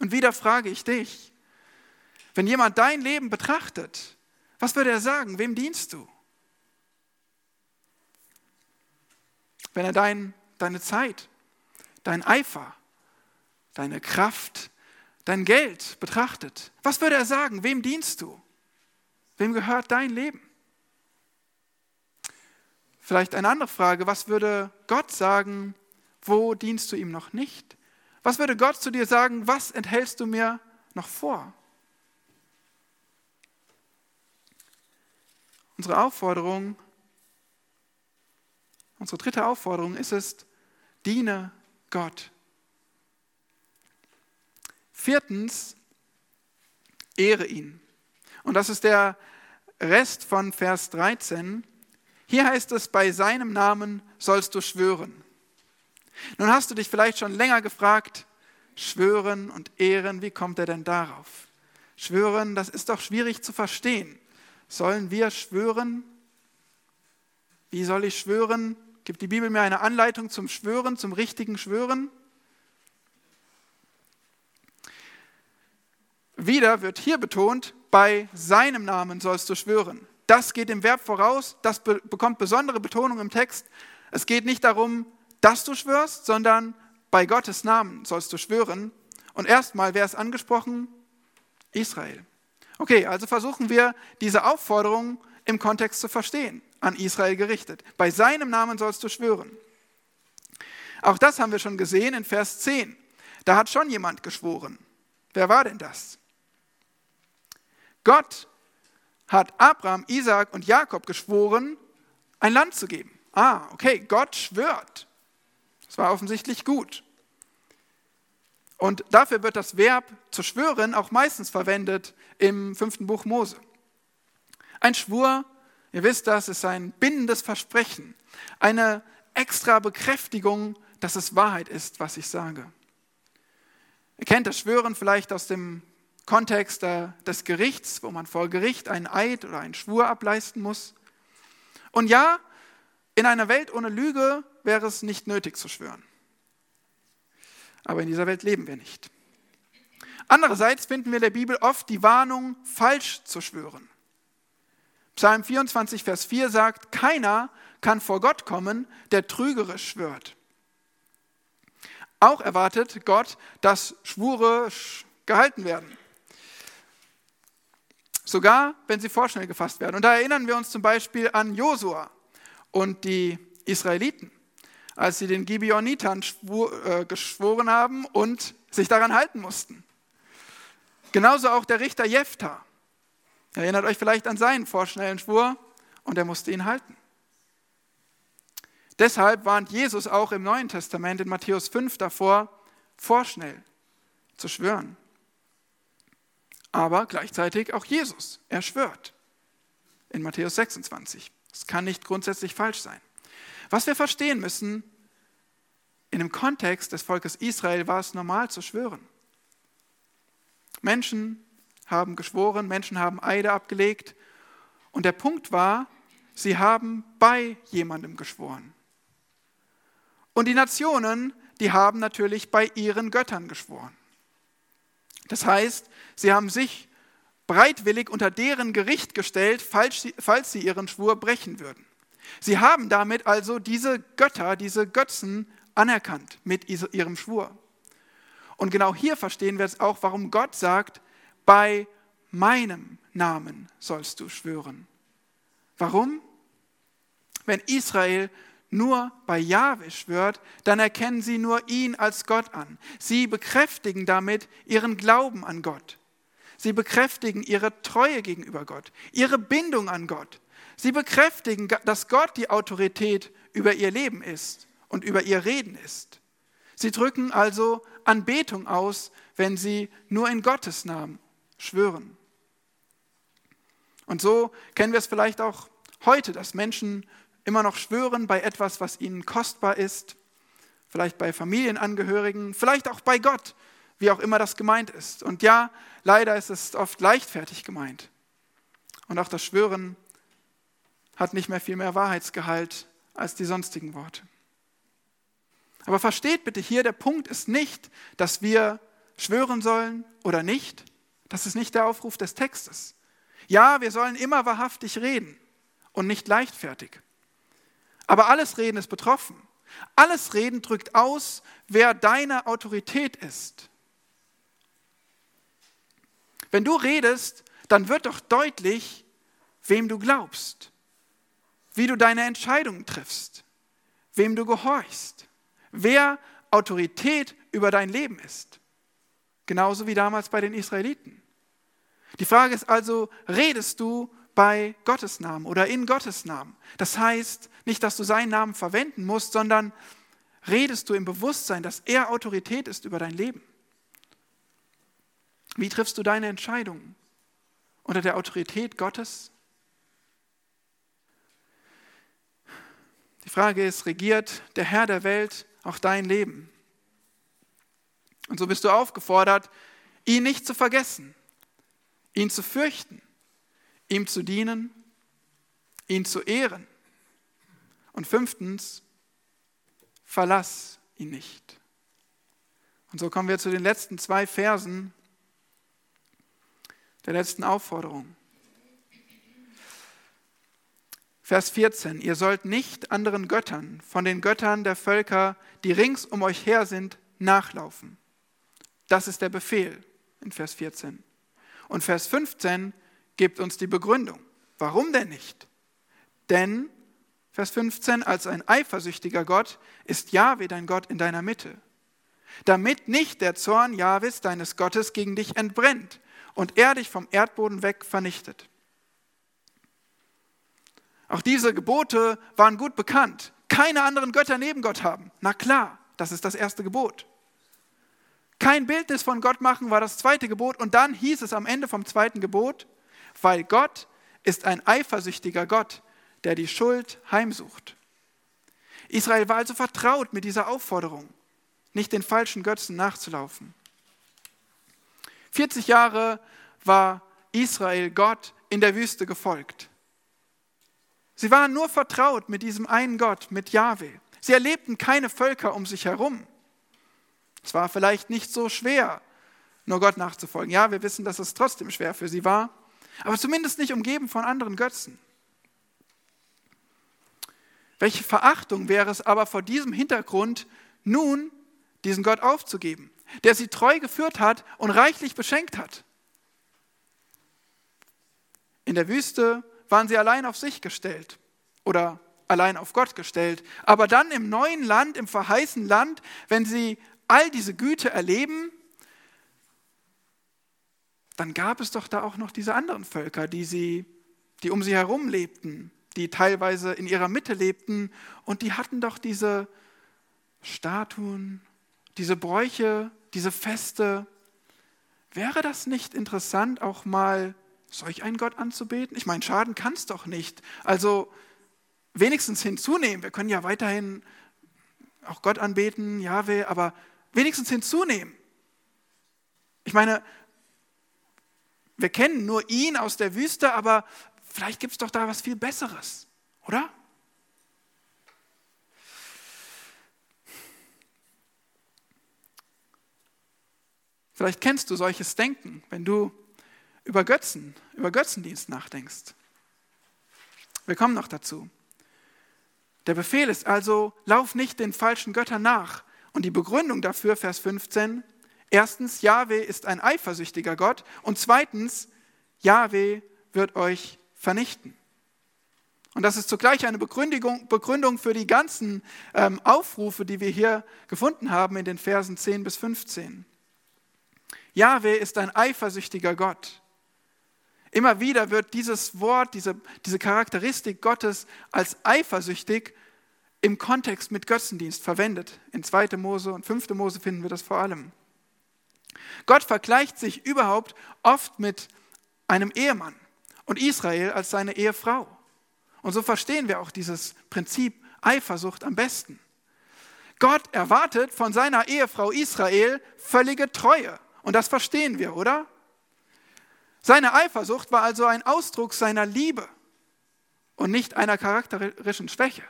Und wieder frage ich dich, wenn jemand dein Leben betrachtet, was würde er sagen? Wem dienst du? Wenn er dein, deine Zeit, dein Eifer, deine Kraft, dein Geld betrachtet, was würde er sagen? Wem dienst du? Wem gehört dein Leben? Vielleicht eine andere Frage, was würde Gott sagen, wo dienst du ihm noch nicht? Was würde Gott zu dir sagen, was enthältst du mir noch vor? Unsere Aufforderung, unsere dritte Aufforderung ist es, diene Gott. Viertens, ehre ihn. Und das ist der Rest von Vers 13. Hier heißt es, bei seinem Namen sollst du schwören. Nun hast du dich vielleicht schon länger gefragt, schwören und ehren, wie kommt er denn darauf? Schwören, das ist doch schwierig zu verstehen. Sollen wir schwören? Wie soll ich schwören? Gibt die Bibel mir eine Anleitung zum Schwören, zum richtigen Schwören? Wieder wird hier betont, bei seinem Namen sollst du schwören. Das geht dem Verb voraus, das be bekommt besondere Betonung im Text. Es geht nicht darum, dass du schwörst, sondern bei Gottes Namen sollst du schwören. Und erstmal wäre es angesprochen, Israel. Okay, also versuchen wir diese Aufforderung im Kontext zu verstehen, an Israel gerichtet. Bei seinem Namen sollst du schwören. Auch das haben wir schon gesehen in Vers 10. Da hat schon jemand geschworen. Wer war denn das? Gott hat Abraham, Isaac und Jakob geschworen, ein Land zu geben. Ah, okay, Gott schwört. Das war offensichtlich gut. Und dafür wird das Verb zu schwören auch meistens verwendet im fünften Buch Mose. Ein Schwur, ihr wisst das, ist ein bindendes Versprechen, eine extra Bekräftigung, dass es Wahrheit ist, was ich sage. Ihr kennt das Schwören vielleicht aus dem Kontext des Gerichts, wo man vor Gericht einen Eid oder einen Schwur ableisten muss. Und ja, in einer Welt ohne Lüge wäre es nicht nötig zu schwören. Aber in dieser Welt leben wir nicht. Andererseits finden wir in der Bibel oft die Warnung, falsch zu schwören. Psalm 24, Vers 4 sagt, keiner kann vor Gott kommen, der trügerisch schwört. Auch erwartet Gott, dass Schwure gehalten werden sogar wenn sie vorschnell gefasst werden. Und da erinnern wir uns zum Beispiel an Josua und die Israeliten, als sie den Gibeonitern äh, geschworen haben und sich daran halten mussten. Genauso auch der Richter Jephthah. Erinnert euch vielleicht an seinen vorschnellen Schwur und er musste ihn halten. Deshalb warnt Jesus auch im Neuen Testament in Matthäus 5 davor, vorschnell zu schwören. Aber gleichzeitig auch Jesus, er schwört in Matthäus 26. Das kann nicht grundsätzlich falsch sein. Was wir verstehen müssen, in dem Kontext des Volkes Israel war es normal zu schwören. Menschen haben geschworen, Menschen haben Eide abgelegt und der Punkt war, sie haben bei jemandem geschworen. Und die Nationen, die haben natürlich bei ihren Göttern geschworen. Das heißt, sie haben sich bereitwillig unter deren Gericht gestellt, falls sie, falls sie ihren Schwur brechen würden. Sie haben damit also diese Götter, diese Götzen anerkannt mit ihrem Schwur. Und genau hier verstehen wir es auch, warum Gott sagt, bei meinem Namen sollst du schwören. Warum? Wenn Israel nur bei Jahwe schwört, dann erkennen sie nur ihn als Gott an. Sie bekräftigen damit ihren Glauben an Gott. Sie bekräftigen ihre Treue gegenüber Gott, ihre Bindung an Gott. Sie bekräftigen, dass Gott die Autorität über ihr Leben ist und über ihr Reden ist. Sie drücken also Anbetung aus, wenn sie nur in Gottes Namen schwören. Und so kennen wir es vielleicht auch heute, dass Menschen immer noch schwören bei etwas, was ihnen kostbar ist, vielleicht bei Familienangehörigen, vielleicht auch bei Gott, wie auch immer das gemeint ist. Und ja, leider ist es oft leichtfertig gemeint. Und auch das Schwören hat nicht mehr viel mehr Wahrheitsgehalt als die sonstigen Worte. Aber versteht bitte hier, der Punkt ist nicht, dass wir schwören sollen oder nicht. Das ist nicht der Aufruf des Textes. Ja, wir sollen immer wahrhaftig reden und nicht leichtfertig. Aber alles Reden ist betroffen. Alles Reden drückt aus, wer deine Autorität ist. Wenn du redest, dann wird doch deutlich, wem du glaubst, wie du deine Entscheidungen triffst, wem du gehorchst, wer Autorität über dein Leben ist. Genauso wie damals bei den Israeliten. Die Frage ist also, redest du bei Gottes Namen oder in Gottes Namen? Das heißt nicht, dass du seinen Namen verwenden musst, sondern redest du im Bewusstsein, dass er Autorität ist über dein Leben. Wie triffst du deine Entscheidungen? Unter der Autorität Gottes? Die Frage ist, regiert der Herr der Welt auch dein Leben? Und so bist du aufgefordert, ihn nicht zu vergessen, ihn zu fürchten, ihm zu dienen, ihn zu ehren. Und fünftens, verlass ihn nicht. Und so kommen wir zu den letzten zwei Versen der letzten Aufforderung. Vers 14, ihr sollt nicht anderen Göttern von den Göttern der Völker, die rings um euch her sind, nachlaufen. Das ist der Befehl in Vers 14. Und Vers 15 gibt uns die Begründung. Warum denn nicht? Denn, Vers 15, als ein eifersüchtiger Gott ist Jahwe dein Gott in deiner Mitte, damit nicht der Zorn Jahwes deines Gottes gegen dich entbrennt und er dich vom Erdboden weg vernichtet. Auch diese Gebote waren gut bekannt. Keine anderen Götter neben Gott haben. Na klar, das ist das erste Gebot. Kein Bildnis von Gott machen war das zweite Gebot und dann hieß es am Ende vom zweiten Gebot, weil Gott ist ein eifersüchtiger Gott, der die Schuld heimsucht. Israel war also vertraut mit dieser Aufforderung, nicht den falschen Götzen nachzulaufen. 40 Jahre war Israel Gott in der Wüste gefolgt. Sie waren nur vertraut mit diesem einen Gott, mit Jahwe. Sie erlebten keine Völker um sich herum. Es war vielleicht nicht so schwer, nur Gott nachzufolgen. Ja, wir wissen, dass es trotzdem schwer für sie war, aber zumindest nicht umgeben von anderen Götzen. Welche Verachtung wäre es aber vor diesem Hintergrund, nun diesen Gott aufzugeben, der sie treu geführt hat und reichlich beschenkt hat? In der Wüste waren sie allein auf sich gestellt oder allein auf Gott gestellt. Aber dann im neuen Land, im verheißenen Land, wenn sie all diese Güte erleben, dann gab es doch da auch noch diese anderen Völker, die, sie, die um sie herum lebten, die teilweise in ihrer Mitte lebten und die hatten doch diese Statuen, diese Bräuche, diese Feste. Wäre das nicht interessant, auch mal solch einen Gott anzubeten? Ich meine, schaden kann es doch nicht. Also wenigstens hinzunehmen. Wir können ja weiterhin auch Gott anbeten, Jahwe, aber wenigstens hinzunehmen. Ich meine, wir kennen nur ihn aus der Wüste, aber vielleicht gibt es doch da was viel Besseres, oder? Vielleicht kennst du solches Denken, wenn du über Götzen, über Götzendienst nachdenkst. Wir kommen noch dazu. Der Befehl ist also, lauf nicht den falschen Göttern nach. Und die Begründung dafür, Vers 15, erstens, Yahweh ist ein eifersüchtiger Gott und zweitens, Yahweh wird euch vernichten. Und das ist zugleich eine Begründung, für die ganzen ähm, Aufrufe, die wir hier gefunden haben in den Versen 10 bis 15. Yahweh ist ein eifersüchtiger Gott. Immer wieder wird dieses Wort, diese, diese Charakteristik Gottes als eifersüchtig im Kontext mit Götzendienst verwendet. In 2. Mose und 5. Mose finden wir das vor allem. Gott vergleicht sich überhaupt oft mit einem Ehemann und Israel als seine Ehefrau. Und so verstehen wir auch dieses Prinzip Eifersucht am besten. Gott erwartet von seiner Ehefrau Israel völlige Treue. Und das verstehen wir, oder? Seine Eifersucht war also ein Ausdruck seiner Liebe und nicht einer charakterischen Schwäche.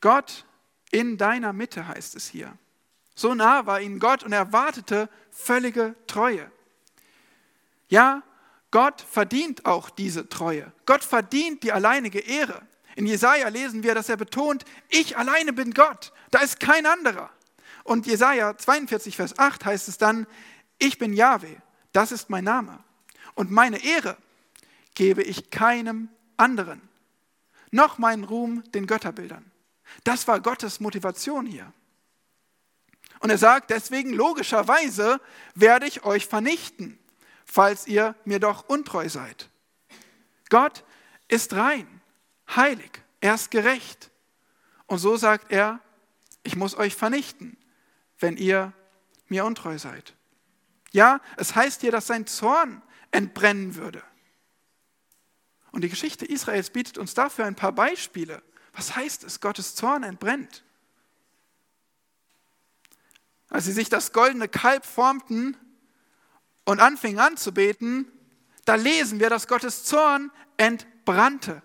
Gott in deiner Mitte heißt es hier. So nah war ihnen Gott und er wartete völlige Treue. Ja, Gott verdient auch diese Treue. Gott verdient die alleinige Ehre. In Jesaja lesen wir, dass er betont: Ich alleine bin Gott, da ist kein anderer. Und Jesaja 42, Vers 8 heißt es dann, ich bin Yahweh, das ist mein Name. Und meine Ehre gebe ich keinem anderen, noch meinen Ruhm den Götterbildern. Das war Gottes Motivation hier. Und er sagt, deswegen logischerweise werde ich euch vernichten, falls ihr mir doch untreu seid. Gott ist rein, heilig, er ist gerecht. Und so sagt er, ich muss euch vernichten wenn ihr mir untreu seid. Ja, es heißt hier, dass sein Zorn entbrennen würde. Und die Geschichte Israels bietet uns dafür ein paar Beispiele. Was heißt es, Gottes Zorn entbrennt? Als sie sich das goldene Kalb formten und anfingen anzubeten, da lesen wir, dass Gottes Zorn entbrannte.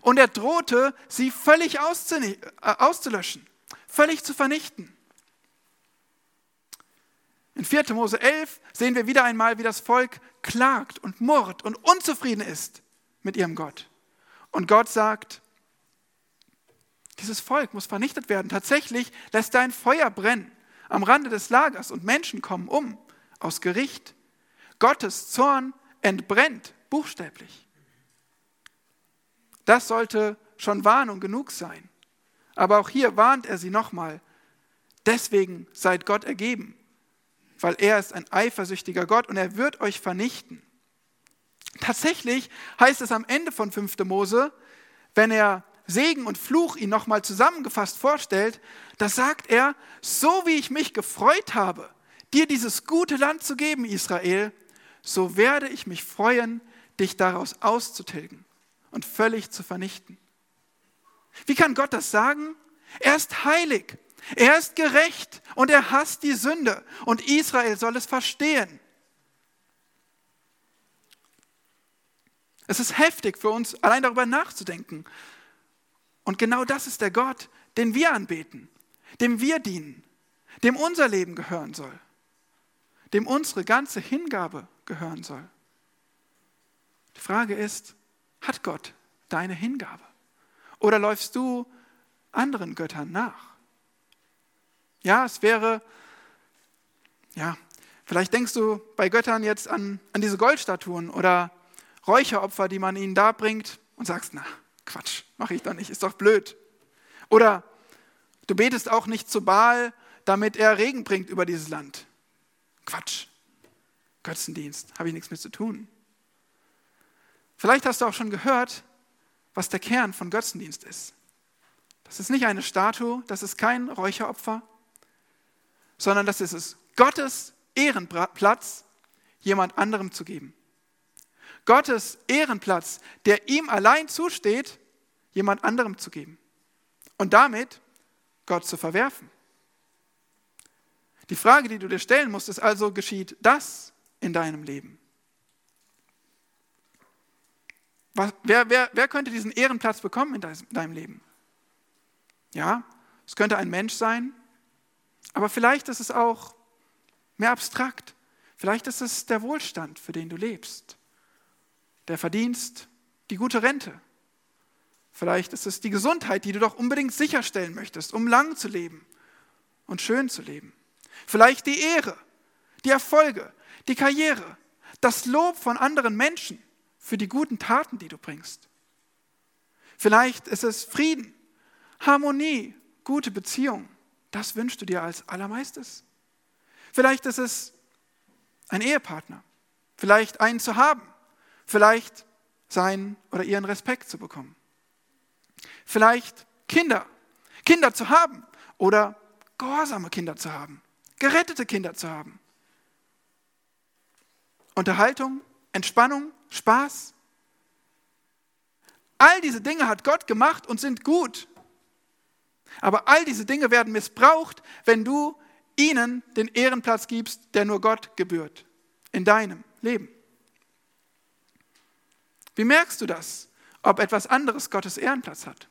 Und er drohte, sie völlig äh, auszulöschen, völlig zu vernichten. In 4. Mose 11 sehen wir wieder einmal, wie das Volk klagt und murrt und unzufrieden ist mit ihrem Gott. Und Gott sagt, dieses Volk muss vernichtet werden. Tatsächlich lässt er ein Feuer brennen am Rande des Lagers und Menschen kommen um aus Gericht. Gottes Zorn entbrennt buchstäblich. Das sollte schon Warnung genug sein. Aber auch hier warnt er sie nochmal. Deswegen seid Gott ergeben weil er ist ein eifersüchtiger Gott und er wird euch vernichten. Tatsächlich heißt es am Ende von 5. Mose, wenn er Segen und Fluch ihn nochmal zusammengefasst vorstellt, da sagt er, so wie ich mich gefreut habe, dir dieses gute Land zu geben, Israel, so werde ich mich freuen, dich daraus auszutilgen und völlig zu vernichten. Wie kann Gott das sagen? Er ist heilig er ist gerecht und er hasst die Sünde und Israel soll es verstehen. Es ist heftig für uns, allein darüber nachzudenken. Und genau das ist der Gott, den wir anbeten, dem wir dienen, dem unser Leben gehören soll, dem unsere ganze Hingabe gehören soll. Die Frage ist, hat Gott deine Hingabe? Oder läufst du anderen Göttern nach? Ja, es wäre, ja, vielleicht denkst du bei Göttern jetzt an, an diese Goldstatuen oder Räucheropfer, die man ihnen da bringt und sagst, na, Quatsch, mache ich doch nicht, ist doch blöd. Oder du betest auch nicht zu Baal, damit er Regen bringt über dieses Land. Quatsch. Götzendienst, habe ich nichts mit zu tun. Vielleicht hast du auch schon gehört, was der Kern von Götzendienst ist. Das ist nicht eine Statue, das ist kein Räucheropfer, sondern das ist es, Gottes Ehrenplatz jemand anderem zu geben. Gottes Ehrenplatz, der ihm allein zusteht, jemand anderem zu geben. Und damit Gott zu verwerfen. Die Frage, die du dir stellen musst, ist also, geschieht das in deinem Leben? Was, wer, wer, wer könnte diesen Ehrenplatz bekommen in deinem Leben? Ja, es könnte ein Mensch sein, aber vielleicht ist es auch mehr abstrakt. Vielleicht ist es der Wohlstand, für den du lebst, der Verdienst, die gute Rente. Vielleicht ist es die Gesundheit, die du doch unbedingt sicherstellen möchtest, um lang zu leben und schön zu leben. Vielleicht die Ehre, die Erfolge, die Karriere, das Lob von anderen Menschen für die guten Taten, die du bringst. Vielleicht ist es Frieden, Harmonie, gute Beziehung. Das wünschst du dir als allermeistes. Vielleicht ist es ein Ehepartner, vielleicht einen zu haben, vielleicht seinen oder ihren Respekt zu bekommen. Vielleicht Kinder, Kinder zu haben oder gehorsame Kinder zu haben, gerettete Kinder zu haben. Unterhaltung, Entspannung, Spaß. All diese Dinge hat Gott gemacht und sind gut. Aber all diese Dinge werden missbraucht, wenn du ihnen den Ehrenplatz gibst, der nur Gott gebührt in deinem Leben. Wie merkst du das, ob etwas anderes Gottes Ehrenplatz hat?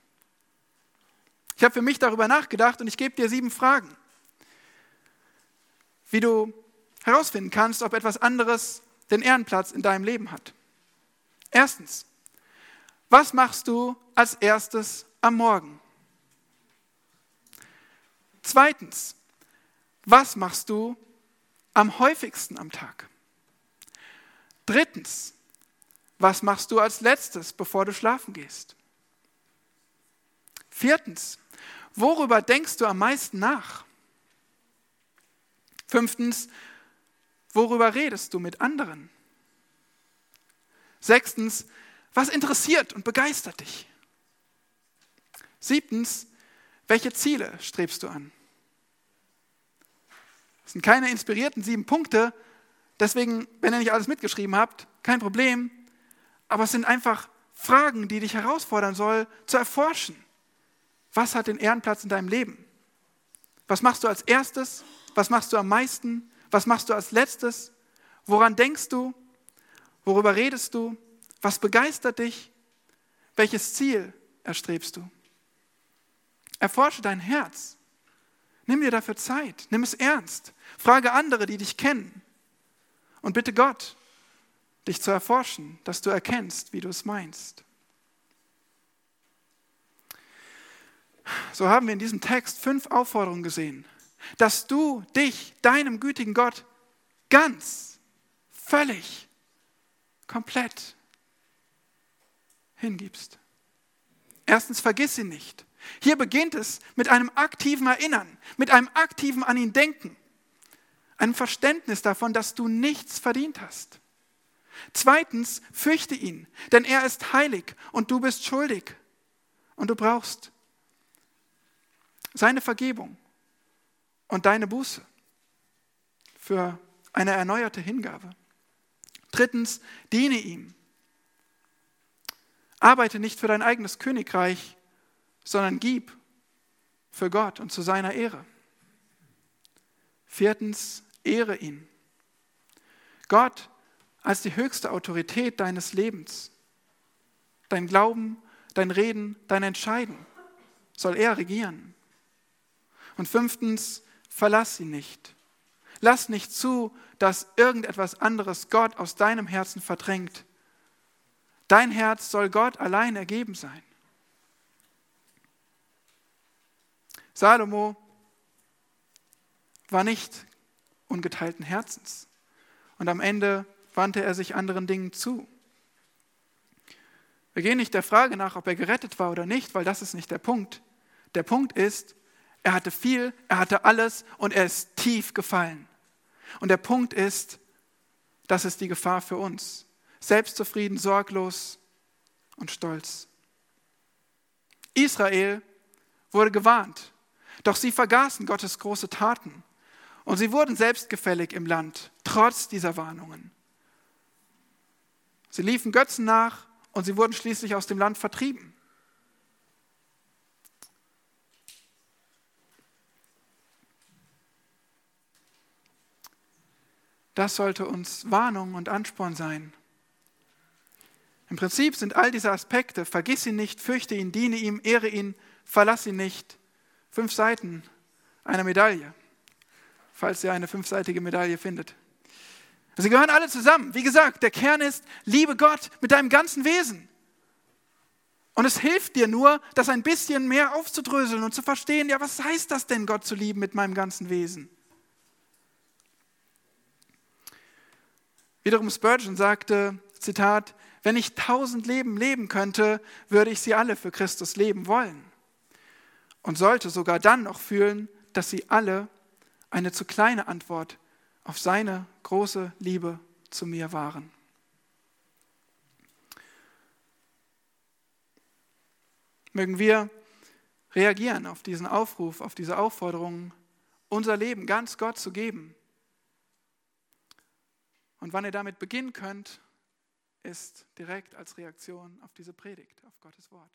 Ich habe für mich darüber nachgedacht und ich gebe dir sieben Fragen, wie du herausfinden kannst, ob etwas anderes den Ehrenplatz in deinem Leben hat. Erstens, was machst du als erstes am Morgen? Zweitens, was machst du am häufigsten am Tag? Drittens, was machst du als letztes, bevor du schlafen gehst? Viertens, worüber denkst du am meisten nach? Fünftens, worüber redest du mit anderen? Sechstens, was interessiert und begeistert dich? Siebtens, welche Ziele strebst du an? Das sind keine inspirierten sieben Punkte, deswegen, wenn ihr nicht alles mitgeschrieben habt, kein Problem, aber es sind einfach Fragen, die dich herausfordern soll, zu erforschen. Was hat den Ehrenplatz in deinem Leben? Was machst du als erstes? Was machst du am meisten? Was machst du als letztes? Woran denkst du? Worüber redest du? Was begeistert dich? Welches Ziel erstrebst du? Erforsche dein Herz. Nimm dir dafür Zeit. Nimm es ernst. Frage andere, die dich kennen. Und bitte Gott, dich zu erforschen, dass du erkennst, wie du es meinst. So haben wir in diesem Text fünf Aufforderungen gesehen, dass du dich deinem gütigen Gott ganz, völlig komplett hingibst. Erstens, vergiss ihn nicht. Hier beginnt es mit einem aktiven Erinnern, mit einem aktiven an ihn denken, einem Verständnis davon, dass du nichts verdient hast. Zweitens, fürchte ihn, denn er ist heilig und du bist schuldig und du brauchst seine Vergebung und deine Buße für eine erneuerte Hingabe. Drittens, diene ihm. Arbeite nicht für dein eigenes Königreich, sondern gib für Gott und zu seiner Ehre. Viertens, ehre ihn. Gott als die höchste Autorität deines Lebens. Dein Glauben, dein Reden, dein Entscheiden soll er regieren. Und fünftens, verlass ihn nicht. Lass nicht zu, dass irgendetwas anderes Gott aus deinem Herzen verdrängt. Dein Herz soll Gott allein ergeben sein. Salomo war nicht ungeteilten Herzens. Und am Ende wandte er sich anderen Dingen zu. Wir gehen nicht der Frage nach, ob er gerettet war oder nicht, weil das ist nicht der Punkt. Der Punkt ist, er hatte viel, er hatte alles und er ist tief gefallen. Und der Punkt ist, das ist die Gefahr für uns. Selbstzufrieden, sorglos und stolz. Israel wurde gewarnt, doch sie vergaßen Gottes große Taten und sie wurden selbstgefällig im Land, trotz dieser Warnungen. Sie liefen Götzen nach und sie wurden schließlich aus dem Land vertrieben. Das sollte uns Warnung und Ansporn sein. Im Prinzip sind all diese Aspekte, vergiss ihn nicht, fürchte ihn, diene ihm, ehre ihn, verlass ihn nicht, fünf Seiten einer Medaille, falls ihr eine fünfseitige Medaille findet. Sie gehören alle zusammen. Wie gesagt, der Kern ist, liebe Gott mit deinem ganzen Wesen. Und es hilft dir nur, das ein bisschen mehr aufzudröseln und zu verstehen, ja, was heißt das denn, Gott zu lieben mit meinem ganzen Wesen? Wiederum Spurgeon sagte, Zitat, wenn ich tausend Leben leben könnte, würde ich sie alle für Christus leben wollen. Und sollte sogar dann noch fühlen, dass sie alle eine zu kleine Antwort auf seine große Liebe zu mir waren. Mögen wir reagieren auf diesen Aufruf, auf diese Aufforderung, unser Leben ganz Gott zu geben und wann ihr damit beginnen könnt, ist direkt als Reaktion auf diese Predigt, auf Gottes Wort.